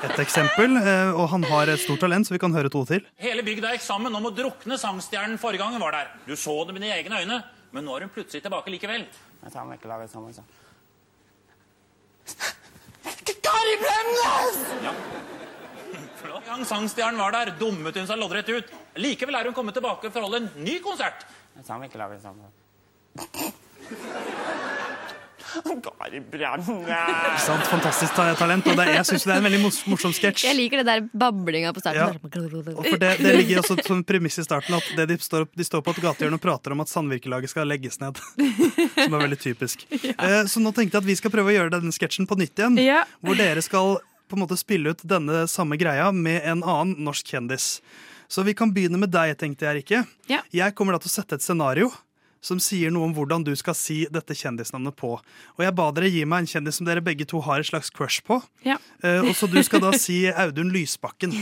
Et eksempel, eh, og han har et stort talent, så vi kan høre to til. Hele bygda gikk sammen om å drukne sangstjernen forrige gang hun var der. Du så det med dine egne øyne, men nå er hun plutselig tilbake likevel. Jeg tar meg ikke laget sammen, så. Kari Bremnes! Ja. Forrige gang sangstjernen var der, dummet hun seg loddrett ut. Likevel er hun kommet tilbake for å holde en ny konsert. Jeg tar meg Ikke sant? Fantastisk talent, og det, jeg syns det er en veldig morsom sketsj. Jeg liker det der bablinga på Ja. starten. Og for det, det ligger også som premiss i starten at det de, står, de står på et gatehjørne og prater om at samvirkelaget skal legges ned. Som er veldig typisk. Ja. Så nå tenkte jeg at vi skal prøve å gjøre denne sketsjen på nytt igjen. Ja. Hvor dere skal på en måte spille ut denne samme greia med en annen norsk kjendis. Så vi kan begynne med deg, tenkte jeg, Rikke. Ja. Jeg kommer da til å sette et scenario som sier noe om hvordan du skal si dette kjendisnavnet på. Og jeg ba dere gi meg en kjendis som dere begge to har et slags crush på. Ja. Uh, og så du skal da si Audun Lysbakken.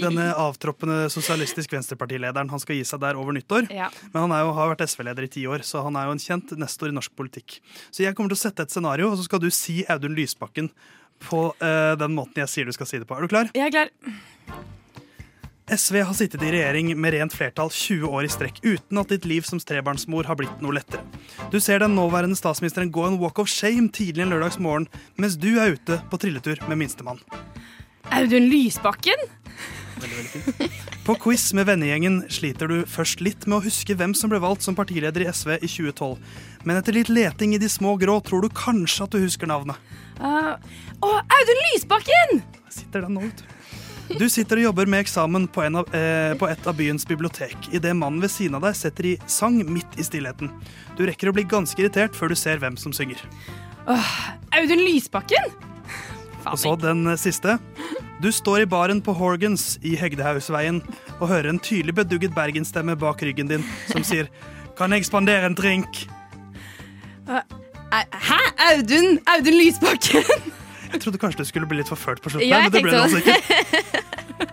Denne avtroppende sosialistisk venstrepartilederen. Han skal gi seg der over nyttår. Ja. Men han jo, har vært SV-leder i ti år, så han er jo en kjent nestor i norsk politikk. Så jeg kommer til å sette et scenario, og så skal du si Audun Lysbakken på uh, den måten jeg sier du skal si det på. Er du klar? Jeg er klar. SV har sittet i regjering med rent flertall 20 år i strekk uten at ditt liv som trebarnsmor har blitt noe lettere. Du ser den nåværende statsministeren gå en walk of shame tidlig en lørdagsmorgen, mens du er ute på trilletur med minstemann. Audun Lysbakken? Veldig, veldig fint. På quiz med vennegjengen sliter du først litt med å huske hvem som ble valgt som partileder i SV i 2012. Men etter litt leting i de små grå tror du kanskje at du husker navnet. Uh, å, Audun Lysbakken! Sitter den nå, vet du. Du sitter og jobber med eksamen på, en av, eh, på et av byens bibliotek idet mannen ved siden av deg setter i sang midt i stillheten. Du rekker å bli ganske irritert før du ser hvem som synger. Åh, Audun Lysbakken? Og så den siste. Du står i baren på Horgans i Hegdehausveien og hører en tydelig bedugget bergensstemme bak ryggen din som sier Kan jeg spandere en drink? Hæ? Audun? Audun Lysbakken? Jeg trodde kanskje du skulle bli litt forført på slutten, Ja, men det ble det altså ikke.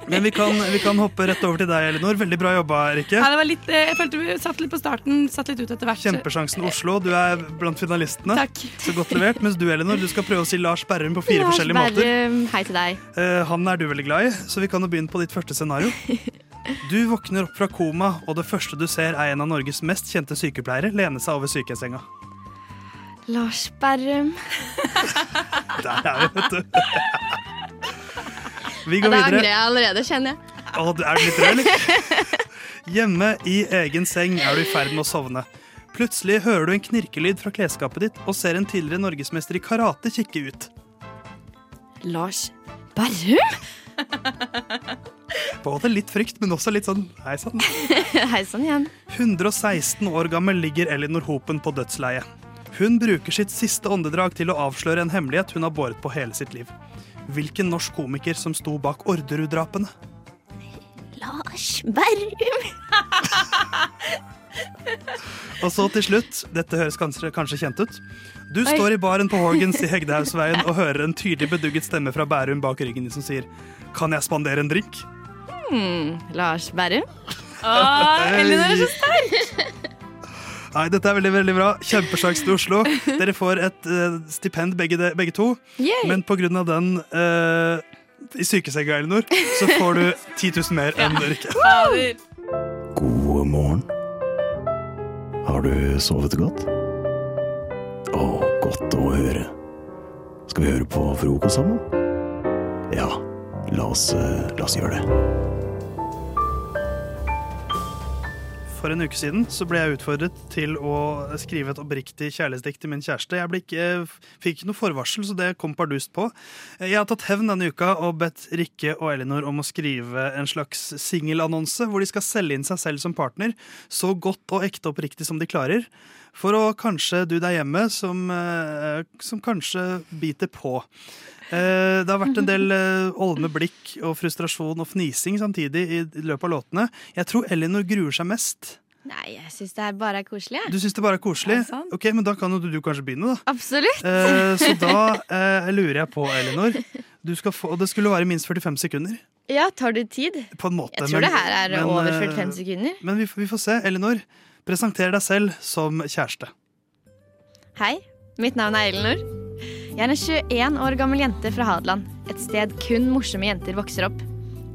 Men vi kan, vi kan hoppe rett over til deg, Elinor. Veldig bra jobba, Rikke. Ja, det var litt, eh, jeg følte vi satt litt på starten, satt litt ut etter hvert. Kjempesjansen Oslo. Du er blant finalistene. Takk. Så godt levert. Mens du, Elinor, du skal prøve å si Lars Berrum på fire Lars forskjellige måter. Berrum, hei til deg. Eh, han er du veldig glad i, så vi kan jo begynne på ditt første scenario. Du våkner opp fra koma, og det første du ser er en av Norges mest kjente sykepleiere lene seg over sykehjemssenga. Lars Berrum. Der er vi, vet du. Vi Ja, det videre. Det angrer jeg allerede, kjenner jeg. Å, du- er du litt rød, eller? Hjemme i egen seng er du i ferd med å sovne. Plutselig hører du en knirkelyd fra klesskapet ditt og ser en tidligere norgesmester i karate kikke ut. Lars Berrum? Både litt frykt, men også litt sånn hei sann. Hei sann igjen. 116 år gammel ligger Elinor Hopen på dødsleiet. Hun bruker sitt siste åndedrag til å avsløre en hemmelighet hun har båret på hele sitt liv. Hvilken norsk komiker som sto bak Orderud-drapene? Lars Berrum. Og så til slutt, dette høres kanskje, kanskje kjent ut. Du Oi. står i baren på Horgans i Hegdehausveien og hører en tydelig bedugget stemme fra Bærum bak ryggen din som sier Kan jeg spandere en drink? Hmm, Lars Berrum. Elinor er så Nei, dette er veldig, veldig bra. Kjempesjanse til Oslo. Dere får et uh, stipend begge, de, begge to. Yay. Men på grunn av den uh, i sykesenga, Elinor, så får du 10 000 mer enn Rikke. God morgen. Har du sovet godt? Å, godt å høre. Skal vi høre på frokost sammen? Ja, la oss, eh, la oss gjøre det. For en uke siden så ble jeg utfordret til å skrive et oppriktig kjærlighetsdikt til min kjæreste. Jeg ikke, fikk ikke noe forvarsel, så det kom pardust på. Jeg har tatt hevn denne uka og bedt Rikke og Elinor om å skrive en slags singelannonse hvor de skal selge inn seg selv som partner så godt og ekte oppriktig som de klarer. For å kanskje du der hjemme som, eh, som kanskje biter på. Eh, Det har vært en del eh, olme blikk og frustrasjon og fnising samtidig i løpet av låtene. Jeg tror Elinor gruer seg mest. Nei, jeg syns det er bare er koselig. Du syns det bare er koselig? Ok, men Da kan jo du, du kanskje begynne, da. Absolutt. Eh, så da eh, lurer jeg på, Elinor du skal få, Og det skulle være minst 45 sekunder. Ja, tar du tid? På en måte. Jeg tror det her er men, over eh, 45 sekunder. Men vi, får- vi får se. Elinor, presenter deg selv som kjæreste. Hei, mitt navn er Elinor. Jeg er en 21 år gammel jente fra Hadeland. Et sted kun morsomme jenter vokser opp.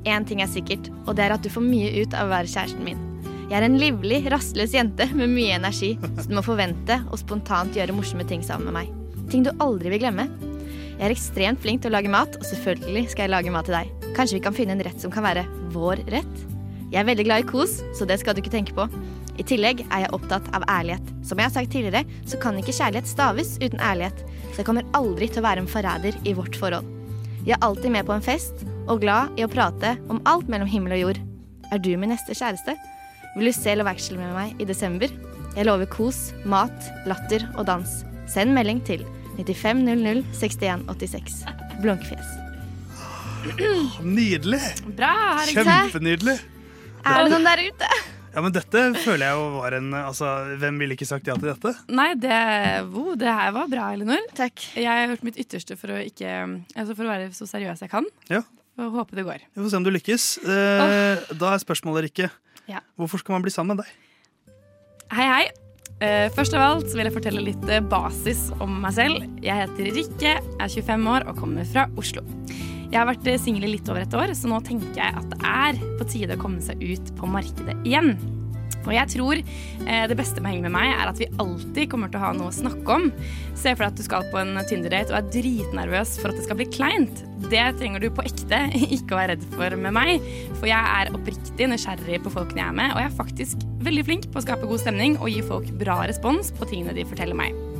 Én ting er sikkert, og det er at du får mye ut av å være kjæresten min. Jeg er en livlig, rastløs jente med mye energi, så du må forvente å spontant gjøre morsomme ting sammen med meg. Ting du aldri vil glemme. Jeg er ekstremt flink til å lage mat, og selvfølgelig skal jeg lage mat til deg. Kanskje vi kan finne en rett som kan være vår rett? Jeg er veldig glad i kos, så det skal du ikke tenke på. I tillegg er jeg opptatt av ærlighet. Som jeg har sagt tidligere, så kan ikke kjærlighet staves uten ærlighet. Så jeg kommer aldri til å være en forræder i vårt forhold. Jeg er alltid med på en fest og glad i å prate om alt mellom himmel og jord. Er du min neste kjæreste? Vil du se Love Actually med meg i desember? Jeg lover kos, mat, latter og dans. Send melding til 9500 6186. Blunkefjes. Nydelig! Bra. Kjempenydelig. Er det noen der ute? Ja, men dette føler jeg jo var en Altså, hvem ville ikke sagt ja til dette? Nei, det, wo, det her var bra, Elinor. Takk. Jeg har gjort mitt ytterste for å, ikke, altså for å være så seriøs jeg kan. Ja. Og håpe det går. Vi får se om du lykkes. Eh, Da er spørsmålet, Rikke. Ja. Hvorfor skal man bli sammen med deg? Hei, hei. Eh, først av alt vil jeg fortelle litt eh, basis om meg selv. Jeg heter Rikke, er 25 år og kommer fra Oslo. Jeg har vært eh, singel i litt over et år, så nå tenker jeg at det er på tide å komme seg ut på markedet igjen. Og jeg tror eh, det beste med å henge med meg er at vi alltid kommer til å ha noe å snakke om. Se for deg at du skal på en Tinder-date og er dritnervøs for at det skal bli kleint. Det trenger du på ekte ikke å være redd for med meg, for jeg er oppriktig nysgjerrig på folkene jeg er med, og jeg er faktisk veldig flink på å skape god stemning og gi folk bra respons på tingene de forteller meg.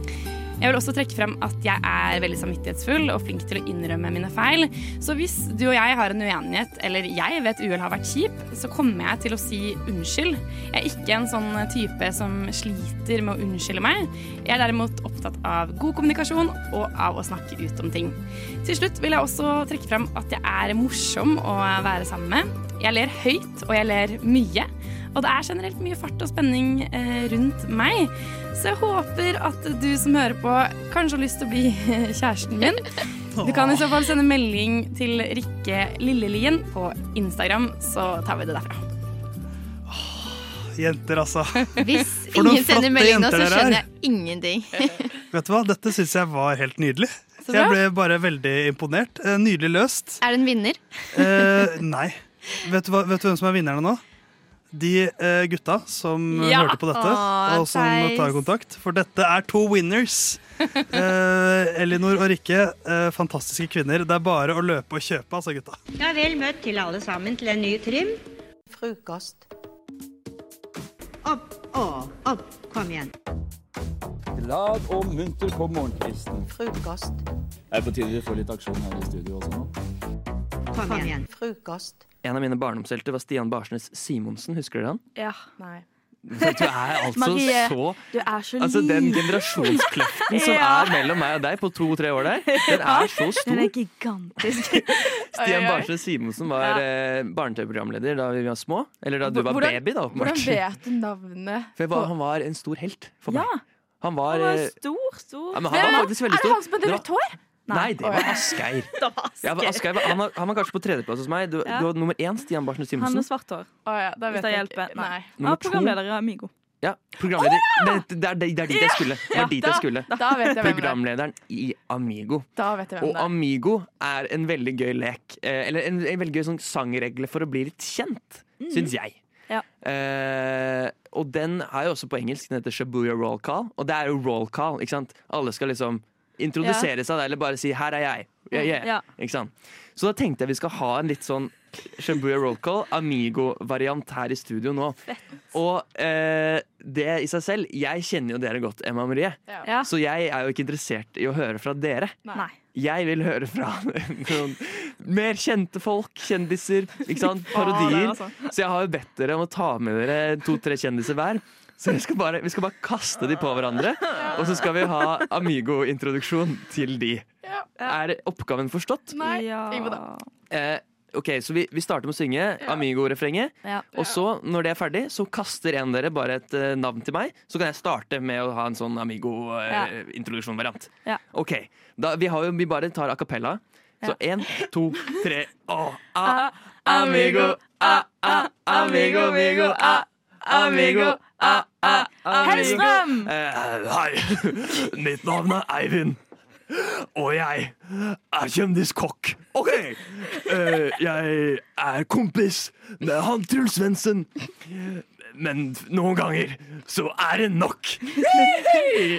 Jeg vil også trekke frem at jeg er veldig samvittighetsfull og flink til å innrømme mine feil. Så hvis du og jeg har en uenighet, eller jeg vet et uhell har vært kjip, så kommer jeg til å si unnskyld. Jeg er ikke en sånn type som sliter med å unnskylde meg. Jeg er derimot opptatt av god kommunikasjon og av å snakke ut om ting. Til slutt vil jeg også trekke frem at jeg er morsom å være sammen med. Jeg ler høyt, og jeg ler mye. Og det er generelt mye fart og spenning eh, rundt meg. Så jeg håper at du som hører på, kanskje har lyst til å bli kjæresten min. Du kan i så fall sende melding til Rikke Lillelien på Instagram, så tar vi det derfra. Jenter, altså. Hvis ingen sender melding nå, så er. skjønner jeg ingenting. Vet du hva, Dette syns jeg var helt nydelig. Jeg ble bare veldig imponert. Eh, Nydelig løst. Er det en vinner? Eh, nei. Vet du, hva, vet du hvem som er vinnerne nå? De eh, gutta som Ja. hørte på dette, Åh, og som teis. tar kontakt. For dette er to winners. Eh, Elinor og Rikke, eh, fantastiske kvinner. Det er bare å løpe og kjøpe, altså, gutta. Ja, vel møtt til alle sammen til en ny trim. Frokost. Opp og opp. Kom igjen. Glad og munter på morgenkvisten. Frokost. Er på tide vi får litt aksjon her i studio også nå? Kom igjen. Frokost. En av mine barndomshelter var Stian Barsnes Simonsen. Husker dere han? Ja. Nei. Du er altså Marie, så du er så Altså Den generasjonskløften som Ja. er mellom meg og deg på to-tre år der, den er så stor. Den er gigantisk. Stian. Barsnes Simonsen var eh, barne-TV-programleder da vi var små. Eller da du var Hvordan- baby, da, Hvordan vet du navnet? For var, han var en stor helt for meg. Ja. Han var, Han var eh, stor, stor. Ja, men han var faktisk veldig Er det han som Det rødt hår? Nei, det var. Asgeir. Det var Ja, Asgeir han, var, han var kanskje på tredjeplass hos meg. Du, Ja. du var nummer én, Stian Barsnes Han Simonsen. med svart hår. Hvis det hjelper. Nei. Han Nummer programleder i Amigo. Ja, programleder. Det, det, er, det er dit jeg skulle. Det er dit da- jeg skulle. da vet jeg det er. Programlederen i Amigo. Da vet jeg hvem Og det er. Amigo er en veldig gøy lek. Eh, eller en, en veldig gøy sånn sangregle for å bli litt kjent, mm. syns jeg. Ja. Uh, og den er jo også på engelsk. Den heter Shabuya roll call. Og det er jo roll call. ikke sant? Alle skal liksom introdusere Ja. seg eller bare si 'her er jeg'. Yeah, yeah. Ja. Ikke sant? Så da tenkte jeg vi skal ha en litt sånn Shambuya roll call, Amigo-variant her i studio nå. Og eh, det i seg selv Jeg kjenner jo dere godt, Emma Marie. Ja. Så jeg er jo ikke interessert i å høre fra dere. Nei. Jeg vil høre fra noen mer kjente folk, kjendiser, ikke sant? Parodier. er sånn. Så jeg har jo bedt dere om å ta med dere to-tre kjendiser hver. Så vi skal, bare, vi skal bare kaste de på hverandre, og så skal vi ha Amigo-introduksjon til de. Er oppgaven forstått? Nei. Det. Eh, ok, Så vi, vi starter med å synge Amigo-refrenget. Ja. Og så, når det er ferdig, så kaster en av dere bare et uh, navn til meg. Så kan jeg starte med å ha en sånn Amigo-introduksjon-variant. Ja. Ok, da, vi, har jo, vi bare tar a cappella. Så én, to, tre Å, a, amigo, a, a, amigo, amigo, a, amigo, a, a, amigo. Hellstrøm! Eh, hei, mitt navn er Eivind. Og jeg er kjendiskokk. OK! Eh, jeg er kompis med han Truls Svendsen. Men noen ganger så er det nok.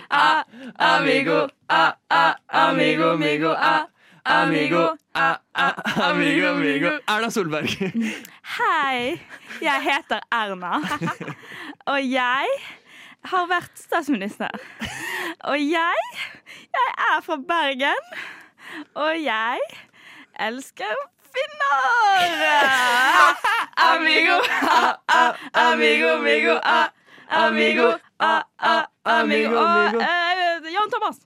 A, amigo, a, a, amigo, amigo, a, amigo, a, a, amigo, amigo. Erna Solberg. Hei, jeg heter Erna. Og jeg har vært statsminister. Og jeg, jeg er fra Bergen. Og jeg elsker finner. Amigo, a, a, amigo, amigo, a, amigo, a, a, amigo. Og eh, Jan Thomas.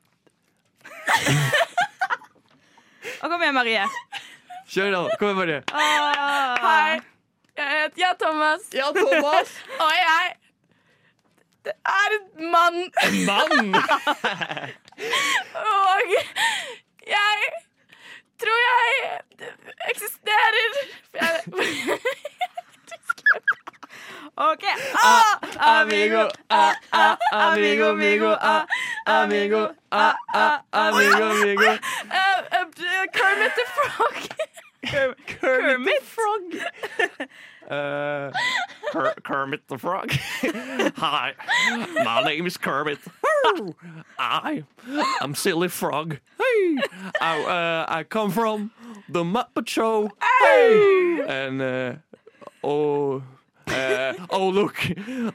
Og kom igjen, Marie. Kjør, da. Kom igjen, Marie. Hei, jeg heter Ja Thomas. Ja, Thomas. Og jeg det er en mann. En mann? Og jeg tror jeg eksisterer. Jeg- OK. Ah, Amigo, a, a, amigo, amigo, a, amigo, a, a, amigo, amigo. Eh, eh, Kermit the Frog. Kermit Frog. Uh, Ker Kermit the Frog. Hi, my name is Kermit. I, I am Silly Frog. Hey, I, uh, I come from the Muppet Show. Hey, and uh, oh. Uh, oh look,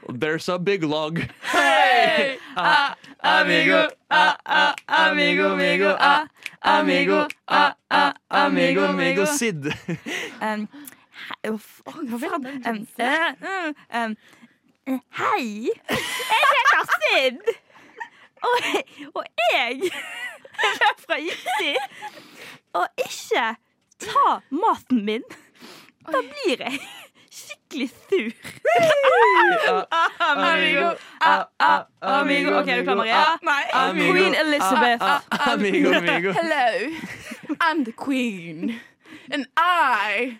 there's a big log. Hey, ah, amigo, ah, ah, amigo, amigo, ah, amigo, ah, ah, amigo, amigo. Sid. Um, hva vil han? Um, eh, mm, um, eh, hei, jeg heter Sid. Og, og jeg er fra Jitsi. Og ikke ta maten min. Da blir jeg skikkelig sur. Amigo, ah, ah, amigo. OK, er du klar, Maria? Nei. Amigo, Queen Elizabeth. ah, ah, amigo, amigo. Hello. I'm the queen. And I,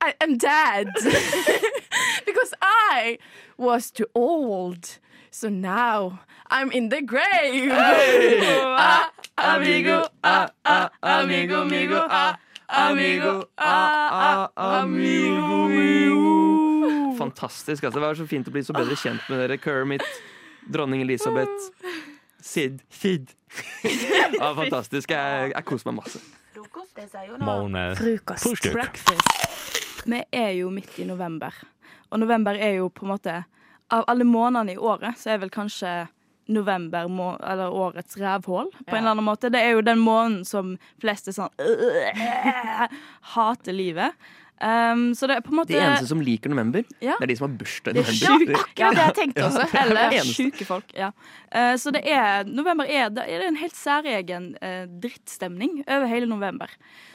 I am dead. because I was too old. So now I'm in the grave. Hey. Ah, amigo, ah, ah, amigo, amigo, ah, amigo, ah, ah, amigo, amigo. fantastisk. Altså, det var så fint å bli så bedre kjent med dere. Kermit, dronning Elisabeth, Sid. Sid. Ja, fantastisk. Jeg, jeg koser meg masse. Frokost. Frühstück. Breakfast. Vi er jo midt i november, og november er jo på en måte Av alle månedene i året, så er vel kanskje november må, eller årets rævhål, på en eller annen måte. Det er jo den måneden som flest er sånn Hater livet. Um, så det er på en måte De eneste som liker november, Ja. det er de som har bursdag i er november. Ja, akkurat det jeg tenkte også. Ja, er Eller sjuke folk. Ja. Uh, så det er November er, det er en helt særegen uh, drittstemning over hele november.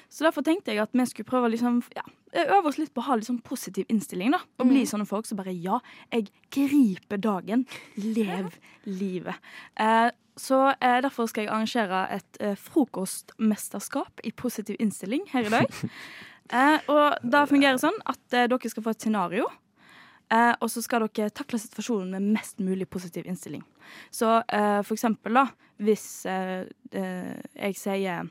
Så derfor tenkte jeg at vi skulle prøve å liksom, ja, øve oss litt på å ha litt sånn positiv innstilling. da Og bli sånne folk som bare Ja, jeg griper dagen. Lev livet. Eh, så eh, derfor skal jeg arrangere et eh, frokostmesterskap i positiv innstilling her i dag. Eh, og da fungerer sånn at eh, dere skal få et scenario. Eh, og så skal dere takle situasjonen med mest mulig positiv innstilling. Så eh, for eksempel, da, hvis jeg sier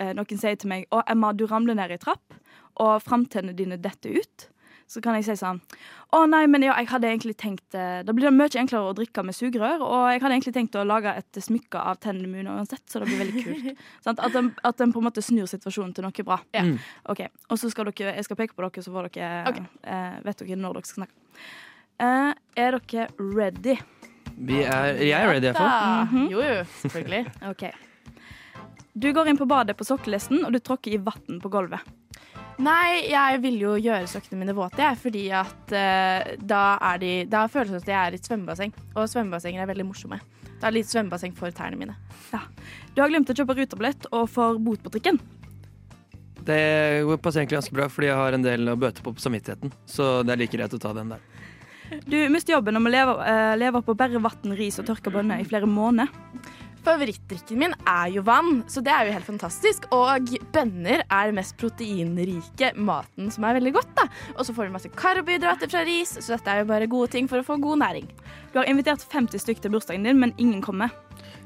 eh, Noen sier til meg 'Å, Emma, du ramler ned i trapp', og framtennene dine detter ut. Så kan jeg si sånn 'Å nei, men ja, jeg hadde egentlig tenkt eh, Da blir det mye enklere å drikke med sugerør, og jeg hadde egentlig tenkt å lage et smykke av tennene mine uansett, så det blir veldig kult. sånn, At, den, at den på en måte snur situasjonen til noe bra. Mm. Ok, Og så skal dere, jeg skal peke på dere, så får dere, eh, vet dere når dere skal snakke. Eh, er dere ready? Vi er, jeg er ready, i hvert fall. Mhm. Jo, jo, selvfølgelig. Ok. Du går inn på badet på sokkelesten, og du tråkker i vann på gulvet. Nei, jeg vil jo gjøre sokkene mine våte, jeg, fordi at eh, da, er de, da føles det som at jeg er i et svømmebasseng. Og svømmebassenger er veldig morsomme. Det er litt svømmebasseng for tærne mine. Du har glemt å kjøpe rutebillett og får bot på trikken. Det går- passer egentlig ganske bra, fordi jeg har en del å bøte på på samvittigheten. Så det er like greit å ta den der. Du mister jobben og må leve, eh, leve på bare vann, ris og tørka bønner i flere måneder. Favorittdrikken min er jo vann, så det er jo helt fantastisk. Og bønner er den mest proteinrike maten, som er veldig godt. da. Og så får du masse karbohydrater fra ris, så dette er jo bare gode ting for å få god næring. Du har invitert 50 stykker til bursdagen din, men ingen kommer.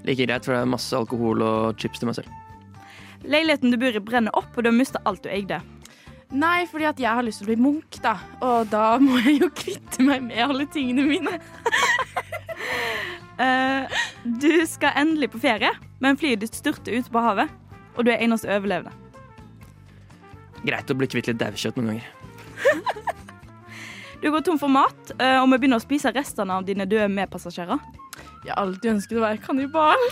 Like greit, for det er masse alkohol og chips til meg selv. Leiligheten du bor i, brenner opp, og du har mista alt du eide. Nei, fordi at jeg har lyst til å bli munk, da. Og da må jeg jo kvitte meg med alle tingene mine. Eh, du skal endelig på ferie, men flyet ditt styrter ut på havet, og du er eneste overlevende. Greit å bli kvitt litt daukjøtt noen ganger. Du går tom for mat, eh, og vi begynner å spise restene av dine døde medpassasjerer. Jeg har alltid ønsket å være kannibal.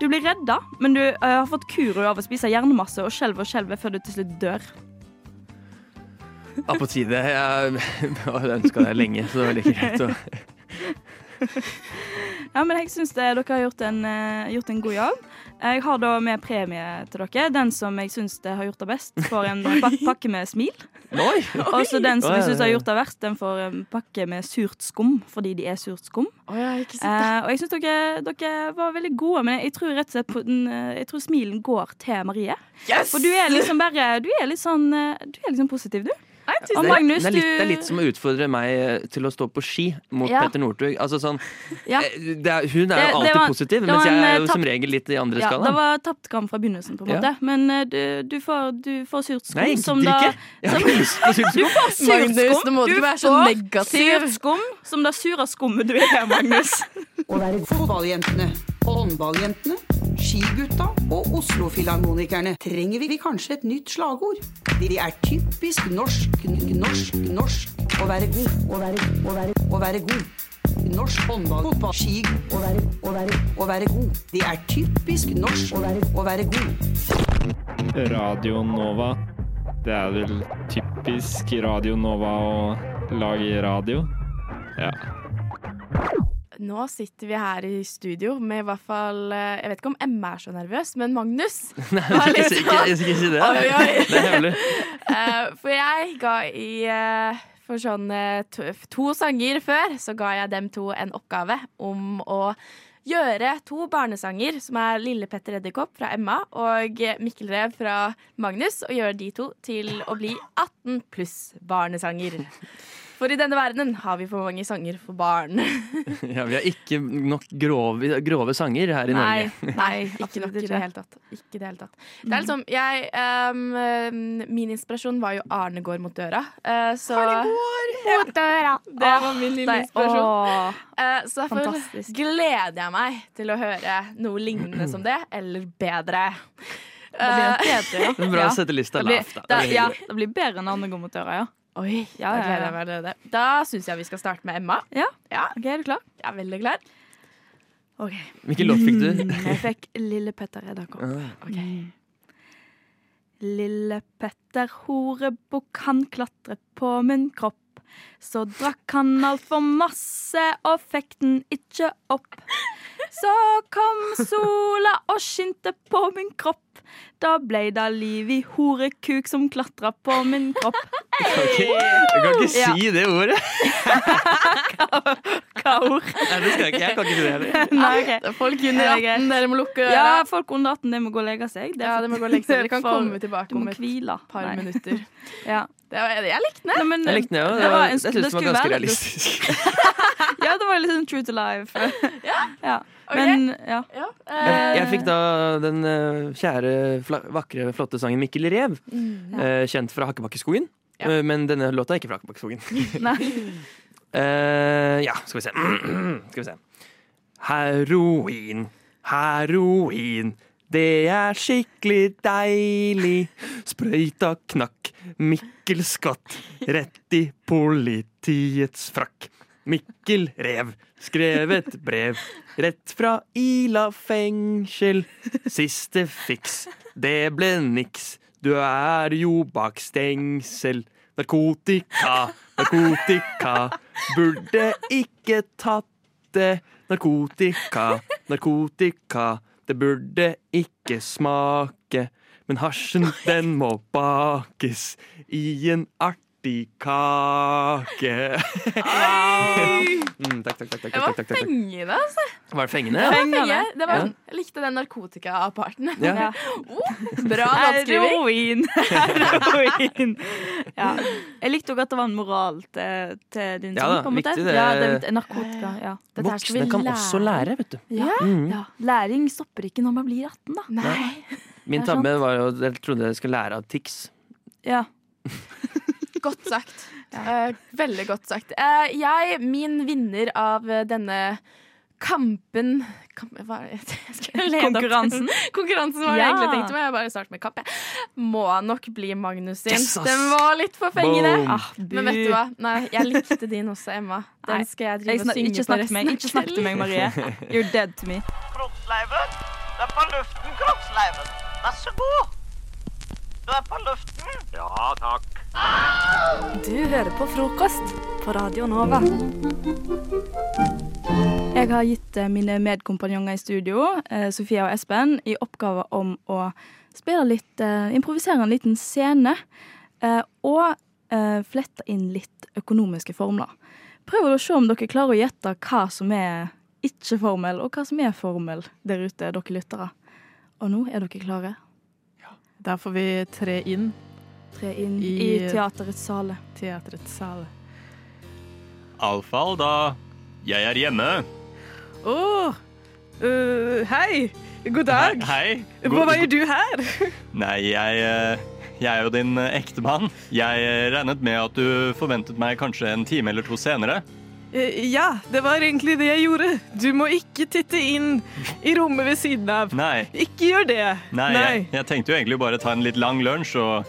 Du blir redda, men du eh, har fått kuro av å spise hjernemasse og skjelve og skjelve før du til slutt dør. Ja, på tide. Jeg har ønska det lenge, så det er like greit å Ja, men jeg syns dere har gjort en, eh, gjort en god jobb. Jeg har da med premie til dere. Den som jeg syns har gjort det best, får en pak pakke med smil. Og så den som jeg syns har gjort det verst, den får en pakke med surt skum, fordi de er surt skum. Oh, det. Eh, og jeg syns dere, dere var veldig gode, men jeg tror rett og slett på den, eh, Jeg tror smilen går til Marie. Yes! For du er liksom bare Du er litt sånn eh, Du er liksom positiv, du. Og det, Magnus, det, er litt, det er litt som å utfordre meg eh, til å stå på ski mot Ja. Petter Northug. Altså sånn, Ja. eh, er, hun er Det- jo det alltid var- positiv, mens jeg er jo jo som regel litt i andre Ja, det var tapt kamp fra begynnelsen, på en Ja. måte. Men eh, du, du, får, du får surt skum Nei, som da ikke. Jeg har ikke lyst på surt Du får surt Magnus, skum. nå må du ikke være så får negativ. Surt skum som det sure skummet du er, Magnus. Å være fotballjentene, håndballjentene, skigutta og Oslo-filharmonikerne trenger vi kanskje et nytt slagord. De er typisk norsk, norsk, norsk å være god, å være, å være, å være god. Norsk håndball, fotball, ski, å være, å være, å være god. De er typisk norsk å være, å være god. Radio Nova. Det er vel typisk Radio Nova å lage radio? Ja. Nå sitter vi her i studio med i hvert fall eh, Jeg vet ikke om Emma er så nervøs, men Magnus Nei, var litt sånn. ikke, ikke si det. Oi, oi. Det er hemmelig. Eh, for jeg ga i eh, For sånn to, to sanger før, så ga jeg dem to en oppgave om å gjøre to barnesanger, som er Lille Petter Edderkopp fra Emma og Mikkel Rev fra Magnus, og gjøre de to til å bli 18 pluss barnesanger. For i denne verdenen har vi for mange sanger for barn. Ja, vi har ikke nok grove, grove sanger her i Nei, Norge. nei ikke nok i det hele tatt. Ikke det hele tatt. Det er liksom, jeg, um, min inspirasjon var jo Arne går mot døra. Uh, så, mot døra! Det var min lille inspirasjon. Eh, så derfor Fantastisk. gleder jeg meg til å høre noe lignende som det, eller bedre. Det blir Eh, bedre, ja. Er bra å sette lista lavt, ja, det blir bedre enn Arne går mot døra, ja. Oi, ja, da ja, gleder jeg meg allerede. Da syns jeg vi skal starte med Emma. Ja, ja. ok, er du klar? Jeg er veldig klar. OK. Hvilken låt fikk du? Mm, Jeg fikk Lille Petter Edderkopp. Okay. Lille Petter horebukk, han klatret på min kropp. Så drakk han altfor masse og fikk den ikke opp. Så kom sola og skinte på min kropp. Da ble det liv i horekuk som klatra på min kropp. Jeg kan ikke Ja. si det ordet. Hva ord? Nei, det skal jeg ikke. Jeg kan ikke si det heller. Nei, ok. Folk under Ja, det er 18, dere må lukke øra. Ja, folk under 18 de må gå og legge seg. Det Ja, de det må gå og legge seg. Dere kan komme tilbake om et kvile. par Nei. minutter. Ja. Det var, jeg likte den. Nei, Jeg likte den, ja. det var en- Jeg syntes den var ganske være- realistisk. Ja, det var litt sånn true to life. Ja. Ok. Men ja. Jeg, jeg fikk da den uh, kjære, fla, vakre, flotte sangen 'Mikkel Rev'. Mm. eh, kjent fra Hakkebakkeskogen. Ja. Eh, men denne låta er ikke fra Hakkebakkeskogen. Eh, ja, skal vi se. skal vi se. Heroin, heroin. Det er skikkelig deilig. Sprøyta knakk, Mikkel skvatt rett i politiets frakk. Mikkel rev, skrevet brev rett fra Ila fengsel. Siste fiks, det ble niks. Du er jo bak stengsel. Narkotika, narkotika. Burde ikke tatt det. Narkotika, narkotika. Det burde ikke smake. Men hasjen, den må bakes i en artig kake. mm, takk, takk, takk, takk, Det var fengende, altså. Var det fengende? Det var, Fengende. fengende. Det var, Jeg likte den narkotika-parten. Ja. Oh, bra låtskriving. Heroin. Heroin. Ja. Jeg likte òg at det var en moral til, til din Ja sang. da, på en måte. det. Ja, det er narkotika. Ja. Dette her skal vi Voksne kan også lære, vet du. Ja. Mm. ja. Læring stopper ikke når man blir 18, da. Nei. Min er tabbe var jo at jeg trodde jeg skulle lære av Tix. Ja. Godt sagt. Eh, veldig godt sagt. Eh, jeg, min vinner av eh, denne kampen Kamp, hva er jeg? Konkurransen? Konkurransen var det Ja. jeg egentlig tenkte, men jeg bare starter med kamp. jeg. Må nok bli Magnus sin. Yes. Den var litt for fengende. Boom. Ah, men vet du hva? Nei, jeg likte din også, Emma. Den Nei. skal jeg Jeg drive og synge ikke på resten meg, av ikke snakk til meg, Marie. You're dead to me. Kroppsleiven, det er på luften, kroppsleiven. Vær så god. Du er på luften. Ja, takk. Du hører på frokost på Radio Nova. Jeg har gitt eh, mine medkompanjonger i studio, eh, Sofia og Espen, i oppgave om å spille litt eh, Improvisere en liten scene. eh, Og eh, flette inn litt økonomiske formler. Prøv å se om dere klarer å gjette hva som er ikke-formel, og hva som er formel der ute, dere lyttere. Og nå er dere klare? Da får vi tre inn. Tre inn i teaterets sale. Teaterets sale. Alfall, da jeg er hjemme. Å! øh, hei! God dag. Hei. Hva hva gjør du her? Nei, jeg, eh, jeg er jo din eh, ektemann. Jeg regnet med at du forventet meg kanskje en time eller to senere. Eh, Ja, det var egentlig det jeg gjorde. Du må ikke titte inn i rommet ved siden av. Nei. Ikke gjør det. Nei, Jeg, jeg tenkte jo egentlig bare ta en litt lang lunsj og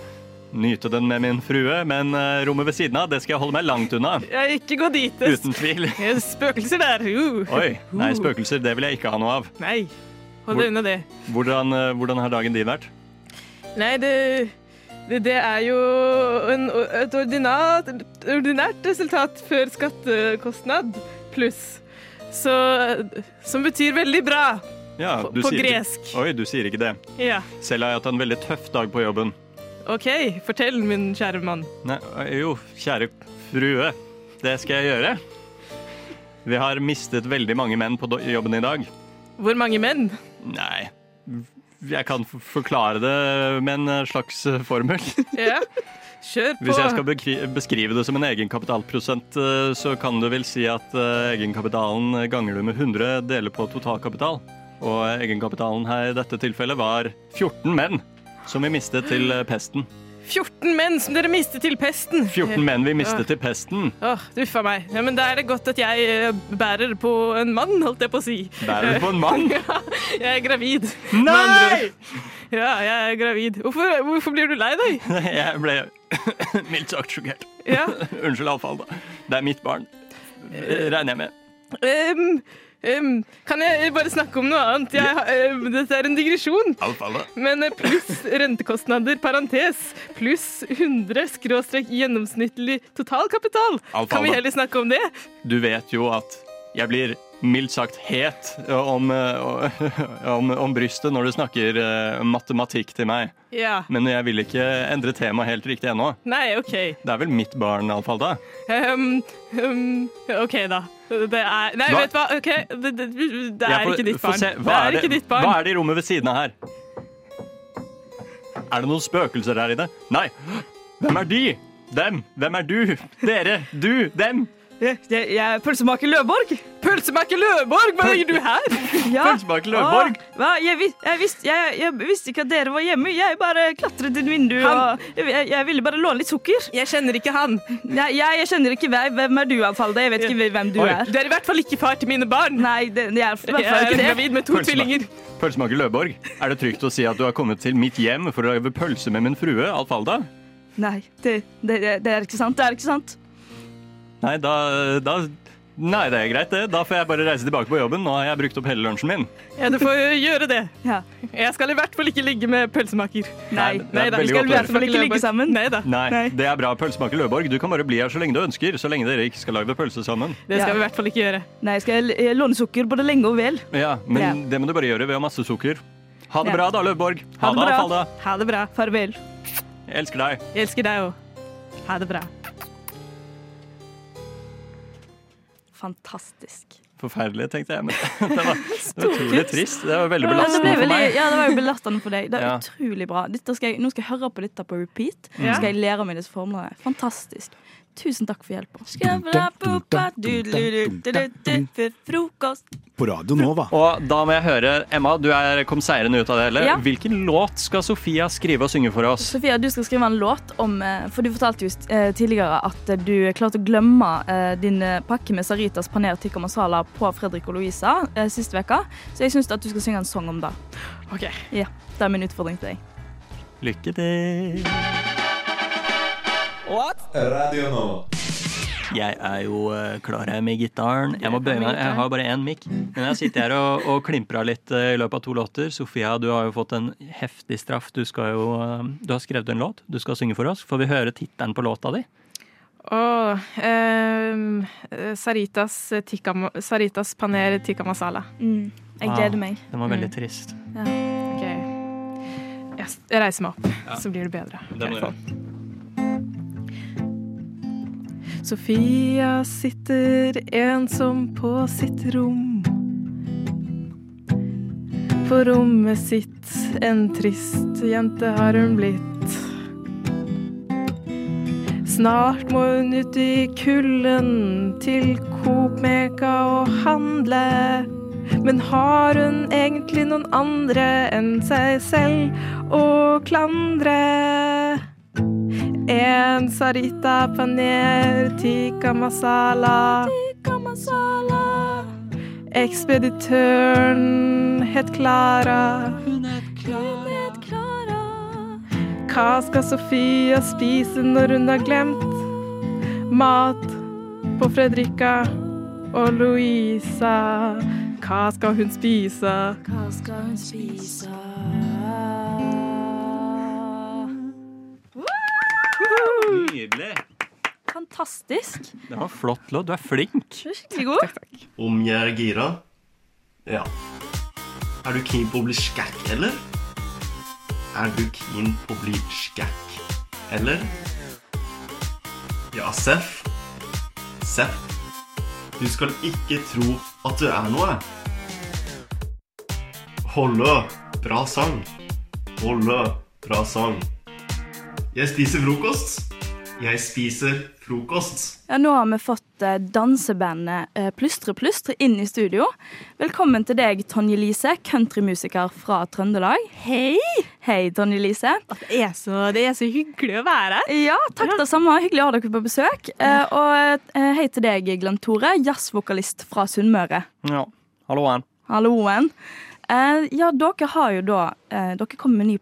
nyte den med min frue, men eh, rommet ved siden av, det skal jeg holde meg langt unna. Jeg ikke gå dit. Uten tvil. Spøkelser der. Uh. Oi, nei, spøkelser, det vil jeg ikke ha noe av. Nei, hold deg unna det. Hvordan, eh, hvordan har dagen din vært? Nei, det, det, det er jo en, et ordinat, ordinært resultat før skattekostnad pluss. Så, som betyr veldig bra. Ja, På- på ikke- gresk. Oi, du sier ikke det. Ja. Selv har jeg hatt en veldig tøff dag på jobben. OK, fortell, min kjære mann. Nei, jo, kjære frue. Det skal jeg gjøre. Vi har mistet veldig mange menn på jobben i dag. Hvor mange menn? Nei, jeg kan forklare det med en eh, slags eh, formel. Ja, kjør på. Hvis jeg skal beskrive det som en egenkapitalprosent, eh, så kan du vel si at egenkapitalen ganger du med 100 deler på totalkapital. Og egenkapitalen her i dette tilfellet var 14 menn som vi mistet til pesten. 14 menn som dere mistet til pesten. 14 menn vi mistet til pesten. Åh, uff a meg. Ja, men da er det godt at jeg eh, bærer på en mann, holdt jeg på å si. Bærer du på en mann? ja, jeg er gravid. Nei! Ja, jeg er gravid. Hvorfor, hvorfor blir du lei deg? Jeg ble mildt sagt sjokkert. Ja. Unnskyld, Alfalda. Det er mitt barn. Eh, Regner jeg med. Em, em, kan jeg bare snakke om noe annet? Jeg, har- dette er en digresjon. Men eh, pluss rentekostnader, parentes, pluss 100 skråstrek gjennomsnittlig totalkapital. Kan vi heller snakke om det? Du vet jo at jeg blir mildt sagt het om, eh, om, om brystet når du snakker eh, matematikk til meg. Ja. Men jeg vil ikke endre temaet helt riktig ennå. Nei, OK. Det er vel mitt barn, Alfalda? Um, um, OK, da. Det er Nei, Hva? vet du hva? OK, det, det, det er får- ikke ditt barn. se. Det er ikke ditt barn. Hva er det i rommet ved siden av her? Er det noen spøkelser her inne? Nei. Hvem er de? Dem. Hvem er du? Dere. Du. Dem. Jeg, jeg, jeg er pølsemaker Løvborg. Pølsemaker Løvborg, hva gjør du her? Ja. Pølsemaker Løvborg? Hva? Jeg, vis- jeg, visste, jeg, jeg visste ikke at dere var hjemme. Jeg bare klatret inn vinduet Han- og jeg, ville bare låne litt sukker. Jeg kjenner ikke han. Nei, jeg, jeg kjenner ikke hvem, hvem er du, Alfalda? Jeg vet ikke hvem du Oi. er. Du er i hvert fall ikke far til mine barn. Nei, det, jeg er i hvert fall ikke det. gravid med to Pølsema- tvillinger. Pølsemaker Løvborg, er det trygt å si at du har kommet til mitt hjem for å lage pølse med min frue, Alfalda? Nei, det, det, det er ikke sant. Det er ikke sant. Nei, da, da Nei, det er greit, det. Da får jeg bare reise tilbake på jobben. Nå har jeg brukt opp hele lunsjen min. Ja, du får gjøre det. Ja. Jeg skal i hvert fall ikke ligge med pølsemaker. Nei, det er da, vi skal i hvert fall ikke ligge sammen. Nei da. Nei, det er bra, pølsemaker Løvborg. Du kan bare bli her så lenge du ønsker, så lenge dere ikke skal lage pølse sammen. Det skal vi i hvert fall ikke gjøre. Nei, jeg skal låne sukker både lenge og vel. Ja, men Ja. det må du bare gjøre ved å ha masse sukker. Ha det Ja. bra da, Løvborg. Ha det bra. Alfalda. Ha det bra. Farvel. Jeg elsker deg. Jeg elsker deg òg. Ha det bra. Fantastisk. Forferdelig, tenkte jeg. Men det var, det var utrolig trist. Det var veldig belastende for meg. ja, det var jo belastende for deg. Det er Ja. utrolig bra. Dette skal jeg, nå skal jeg høre på dette på repeat. Nå skal jeg lære meg disse formlene. Fantastisk. Tusen takk for hjelpa. Frokost. På Radio Nova. Og da må jeg høre, Emma, du er, kom seirende ut av det hele. Ja. Hvilken låt skal Sofia skrive og synge for oss? Sofia, du skal skrive en låt om eh, For du fortalte jo eh, tidligere at eh, du klarte å glemme eh, din eh, pakke med Saritas paner tikka masala på Fredrik og Louisa sist veka. Så jeg syns at du skal synge en sang om det. Ok. Ja, Det er min utfordring til deg. Lykke til. Radio Nova. Jeg er jo eh, klar her med gitaren. Jeg må bøye meg. Jeg har bare én mikk. Men jeg sitter her og, og klimprer litt eh, i løpet av to låter. Sofia, du har jo fått en heftig straff. Du, skal jo, eh, du har skrevet en låt. Du skal synge for oss. Får vi høre tittelen på låta di? Åh, ehm, eh, Saritas, tikka, Saritas paner tikka masala. Mm, jeg gleder meg. Den var veldig Mm. trist. Ja. Ok. Jeg, jeg reiser meg opp, Ja. så blir det bedre. Det må du gjøre. Sofia sitter ensom på sitt rom. På rommet sitt en trist jente har hun blitt. Snart må hun ut i kulden til Coop Mega og handle. Men har hun egentlig noen andre enn seg selv å klandre? En sarita paner tikka masala. Ekspeditøren het Klara. Hva skal Sofia spise når hun har glemt mat på Fredrika og Louisa? Hva skal hun spise? Hva skal hun spise? Nydelig. Fantastisk. Det var flott låt. Du er flink. Du er skikkelig god. Om jeg er gira? Ja. Er du keen på å bli skækk, eller? Er du keen på å bli skækk, eller? Ja, Seff. Seff. Du skal ikke tro at du er noe. Hollø. bra sang. Hollø. bra sang. Jeg spiser frokost. Jeg spiser frokost. Ja, nå har vi fått eh, dansebandet eh, Plystre Plystre inn i studio. Velkommen til deg, Tonje Lise, countrymusiker fra Trøndelag. Hei! Hei, Tonje Lise. Det er så, det er så hyggelig å være her. Ja, takk det samme. Hyggelig å ha dere på besøk. Ja. og eh, hei til deg, Glenn Tore, jazzvokalist fra Sunnmøre. Ja, halloen. Halloen. Eh, ja, dere har jo da eh, Dere kommer med ny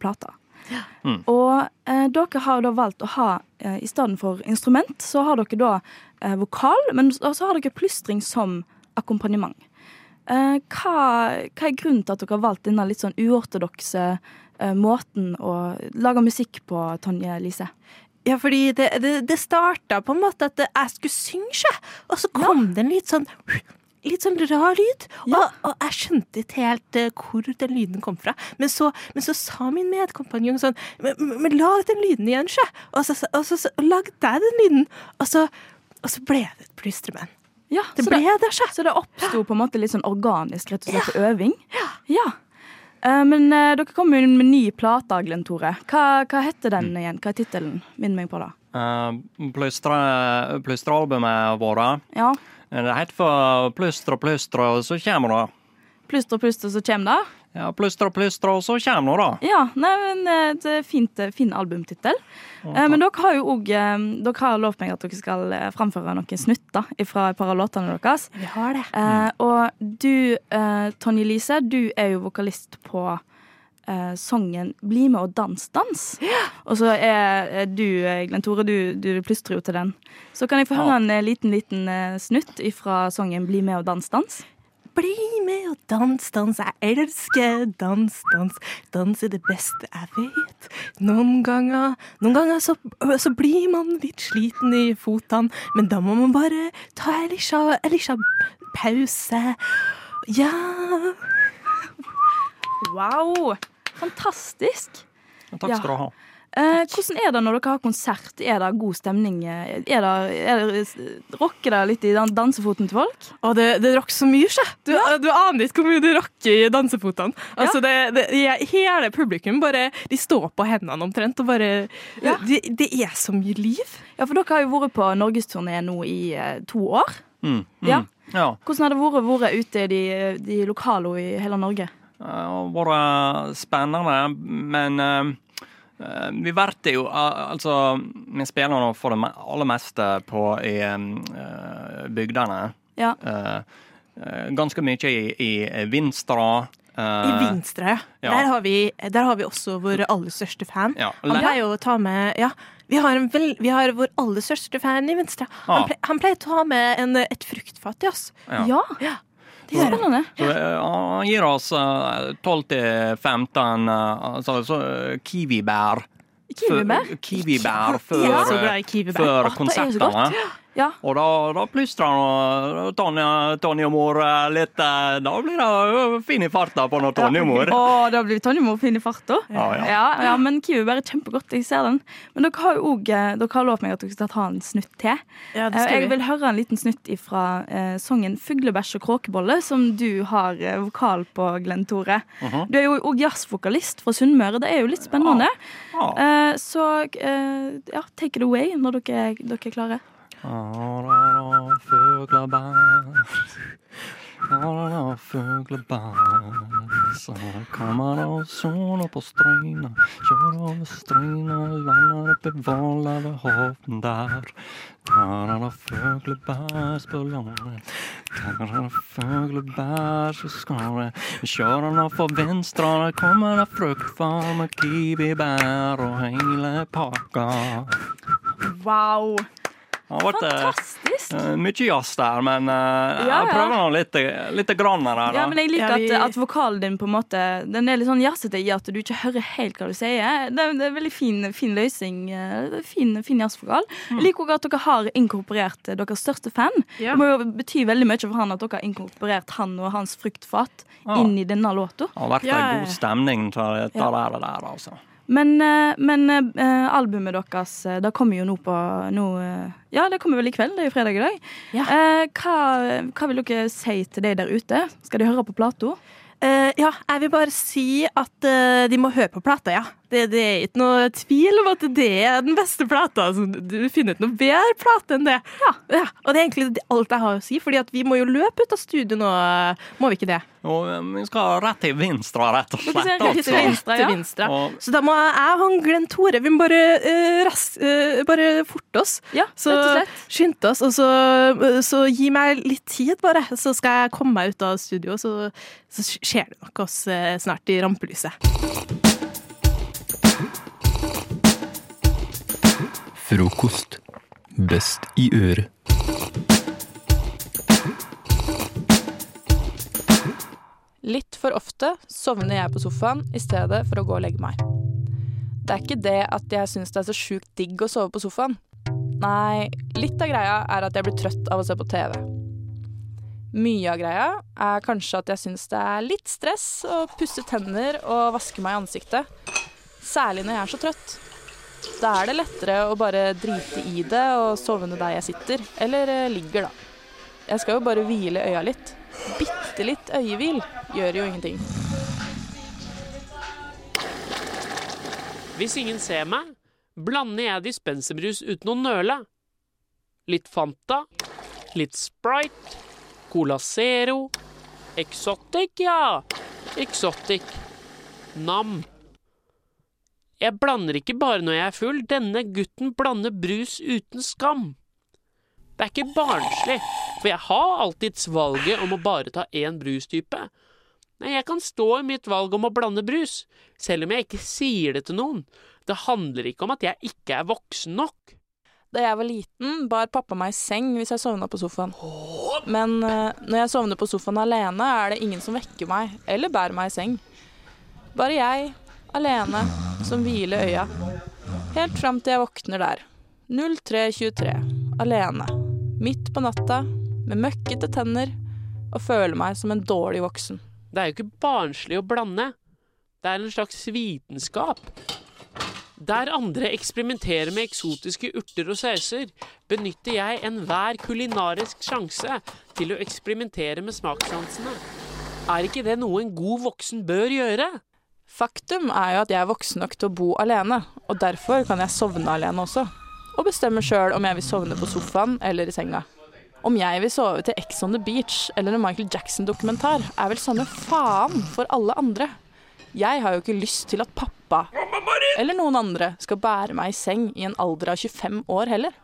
Mm. Og eh, dere har da valgt å ha, eh, i stedet for instrument, så har dere da eh, vokal, men så har dere plystring som akkompagnement. Eh, hva, hva er grunnen til at dere har valgt denne litt sånn uortodokse eh, måten å lage musikk på, Tonje Lise? Ja, fordi det, det, det starta på en måte at jeg skulle synge. Og så kom det en litt sånn Litt sånn rar lyd, og, og jeg skjønte ikke helt uh, hvor den lyden kom fra. Men så, men så sa min medkompanjong sånn Men, men, men lag den lyden igjen, sjø! Og så, og så, så lagde jeg den lyden, og så, og så ble det et plystremenn. Ja, Det så ble det, Så det oppsto på en måte litt sånn organisk, rett og slett, på øving? Ja. Eh, men uh, dere kom jo med ny plate, Glenn Tore. Hva, hva heter den igjen? Hva er tittelen? Minn meg på det. Uh, plystre- Plystrealbumet vårt. Ja. Det heter for Plystre og plystre, og så kommer det. Plystre og plystre, så kommer det? Ja, plystre og plystre, og så kommer det, da. Ja, nei, men eh, det er fint, eh, fin albumtittel. Ja, men dere har jo òg Dere har lovt meg at dere skal eh, framføre noen snutter fra et par av låtene deres. Vi har det. Eh, og du, eh, Tonje Lise, du er jo vokalist på eh, sangen 'Bli med og dans, dans'. Og så er du, eh, Glenn Tore, du, du plystrer jo til den. Så kan jeg få høre en eh, liten, liten eh, snutt fra sangen 'Bli med og dans, dans'? Bli med og dans, dans, jeg elsker dans, dans. Dans er det beste jeg vet. Noen ganger, noen ganger så, så blir man litt sliten i fotene, men da må man bare ta en liten pause. Ja Wow! Fantastisk. Takk skal du ha. Eh, hvordan er det når dere har konsert? Er det god stemning? Er det, er det, rocker det litt i dan dansefoten til folk? Å, det, det rocker så mye, sjø. Du, du aner ikke hvor mye det rocker i dansefotene. Altså, det, det, jeg- hele publikum bare De står på hendene omtrent og bare det, det er så mye liv. Ja, for dere har jo vært på norgesturné nå i eh, to år. Mm, mm. Ja. ja. Hvordan har det vært vært ute i de, de lokalene i hele Norge? Det har vært spennende, men eh, eh, vi blir jo eh, Altså, vi spiller nå for det aller meste på i eh, bygdene. Ja. Eh, eh, ganske mye i, i Vinstra. eh, I Vinstra, ja. Der, har vi, der har vi også vår aller største fan. Ja, Han pleier jo å ta med Ja, vi har, en vel, vi har vår aller største fan i Vinstra. Ah. Han, ple, han pleier å ta med en, et fruktfat til oss. Ja. ja. Det er spennende. Så han gir oss eh, 12-15 altså, så, eh, kiwibær. Kiwibær? Kiwibær før, kiwibær. før er konsertene. Ja. Og da, da plystrer han og Tonje, Tonje og mor eh, litt eh, Da blir det eh, fin i farta på noe Tonje og mor. Å, da blir Tonje mor fin i farta. Ja, ja. ja, ja, men kiwi er kjempegodt. Jeg ser den. Men dere har jo òg Dere har lovt meg at dere skal ta en snutt til. Ja, det skal Eh, jeg vi. vil høre en liten snutt fra eh, sangen 'Fuglebæsj og kråkebolle', som du har eh, vokal på, Glenn Tore. Mhm. Du er jo òg jazzvokalist fra Sunnmøre. Det er jo litt spennende. Ja. Eh, så eh, ja, take it away når dere, dere er klare. Wow! Det har vært eh, Fantastisk! Uh, mye jazz der, men uh, Ja, jeg prøver nå litt, litt grann her. Da. Ja, men jeg liker Ja, vi- at, at vokalen din på en måte Den er litt sånn jazzete i at du ikke hører helt hva du sier. Det er, det er en veldig fin, fin løsning. eh, Fin, fin jazzvokal. Jeg liker også at dere har inkorporert eh, deres største fan. Ja. Det må jo bety veldig mye for han at dere har inkorporert han og hans fruktfat Ja. inn i denne låta. Det har vært Ja, en god stemning til det Ja. der, der, altså. Men, eh, men eh, albumet deres eh, Det kommer jo nå på nå, Ja, det kommer vel i kveld. Det er jo fredag i dag. Ja. hva, hva vil dere si til de der ute? Skal de høre på plata? Eh, ja, jeg vil bare si at uh, de må høre på plata, ja. Det, det er ikke noe tvil om at det er den beste plata. Altså, du finner ikke noe bedre plate enn det. Ja. Og det er egentlig alt jeg har å si, fordi vi må jo løpe ut av studio nå, må vi ikke det? Og eh, vi skal rett til Vinstra, rett og slett. rett til Vinstra, ja. til venstre. Og Så da må jeg og Glenn Tore Vi må bare, uh, ras, uh, bare forte oss. så rett og slett. skynde oss, og så, uh, så gi meg litt tid, bare. Så skal jeg komme meg ut av studio, så, så skjer det nok oss eh, snart i rampelyset. Frokost. Best i øret. Litt for ofte sovner jeg på sofaen i stedet for å gå og legge meg. Det er ikke det at jeg syns det er så sjukt digg å sove på sofaen. Nei, litt av greia er at jeg blir trøtt av å se på TV. Mye av greia er kanskje at jeg syns det er litt stress å pusse tenner og vaske meg i ansiktet. Særlig når jeg er så trøtt. Da er det lettere å bare drite i det og sovne der jeg sitter. Eller eh, ligger, da. Jeg skal jo bare hvile øya litt. Bitte litt øyehvil gjør jo ingenting. Hvis ingen ser meg, blander jeg dispenserbrus uten å nøle. Litt Fanta, litt Sprite, Cola Zero, Exotic, ja. Exotic. Nam. Jeg blander ikke bare når jeg er full. Denne gutten blander brus uten skam. Det er ikke barnslig, for jeg har alltids valget om å bare ta én brustype. Nei, jeg kan stå i mitt valg om å blande brus, selv om jeg ikke sier det til noen. Det handler ikke om at jeg ikke er voksen nok. Da jeg var liten, bar pappa meg i seng hvis jeg sovna på sofaen. Men eh, når jeg sovner på sofaen alene, er det ingen som vekker meg eller bærer meg i seng. Bare jeg, alene, som hviler øya. Helt fram til jeg våkner der. 03.23. Alene. Midt på natta, med møkkete tenner, og føler meg som en dårlig voksen. Det er jo ikke barnslig å blande. Det er en slags vitenskap. Der andre eksperimenterer med eksotiske urter og sauser, benytter jeg enhver kulinarisk sjanse til å eksperimentere med smakssansene. Er ikke det noe en god voksen bør gjøre? Faktum er jo at jeg er voksen nok til å bo alene, og derfor kan jeg sovne alene også. Og bestemme sjøl om jeg vil sovne på sofaen eller i senga. Om jeg vil sove til Ex on the Beach eller en Michael Jackson-dokumentar, er vel samme faen for alle andre. Jeg har jo ikke lyst til at pappa eller noen andre skal bære meg i seng i en alder av 25 år heller.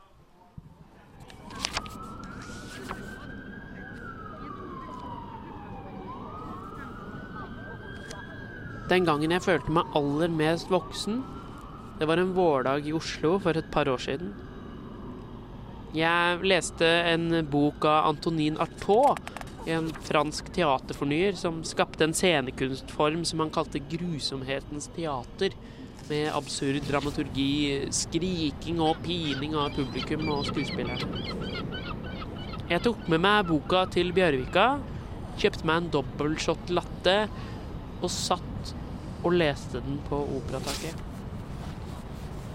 Den gangen jeg følte meg aller mest voksen, det var en vårdag i Oslo for et par år siden. Jeg leste en bok av Antonin Artaud, en fransk teaterfornyer som skapte en scenekunstform som han kalte grusomhetens teater, med absurd dramaturgi, skriking og pining av publikum og skuespillerne. Jeg tok med meg boka til Bjørvika, kjøpte meg en dobbeltshot latte og satt og leste den på operataket.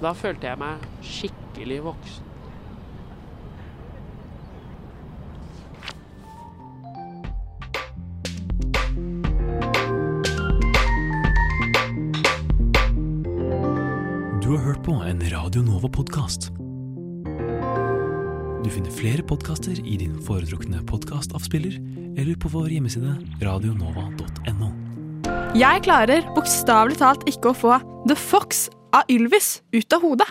Da følte jeg meg skikkelig voksen. Du har hørt på en Radio Nova-podkast. Du finner flere podkaster i din foretrukne podkastavspiller eller på vår hjemmeside radionova.no. Jeg klarer bokstavelig talt ikke å få The Fox av Ylvis ut av hodet.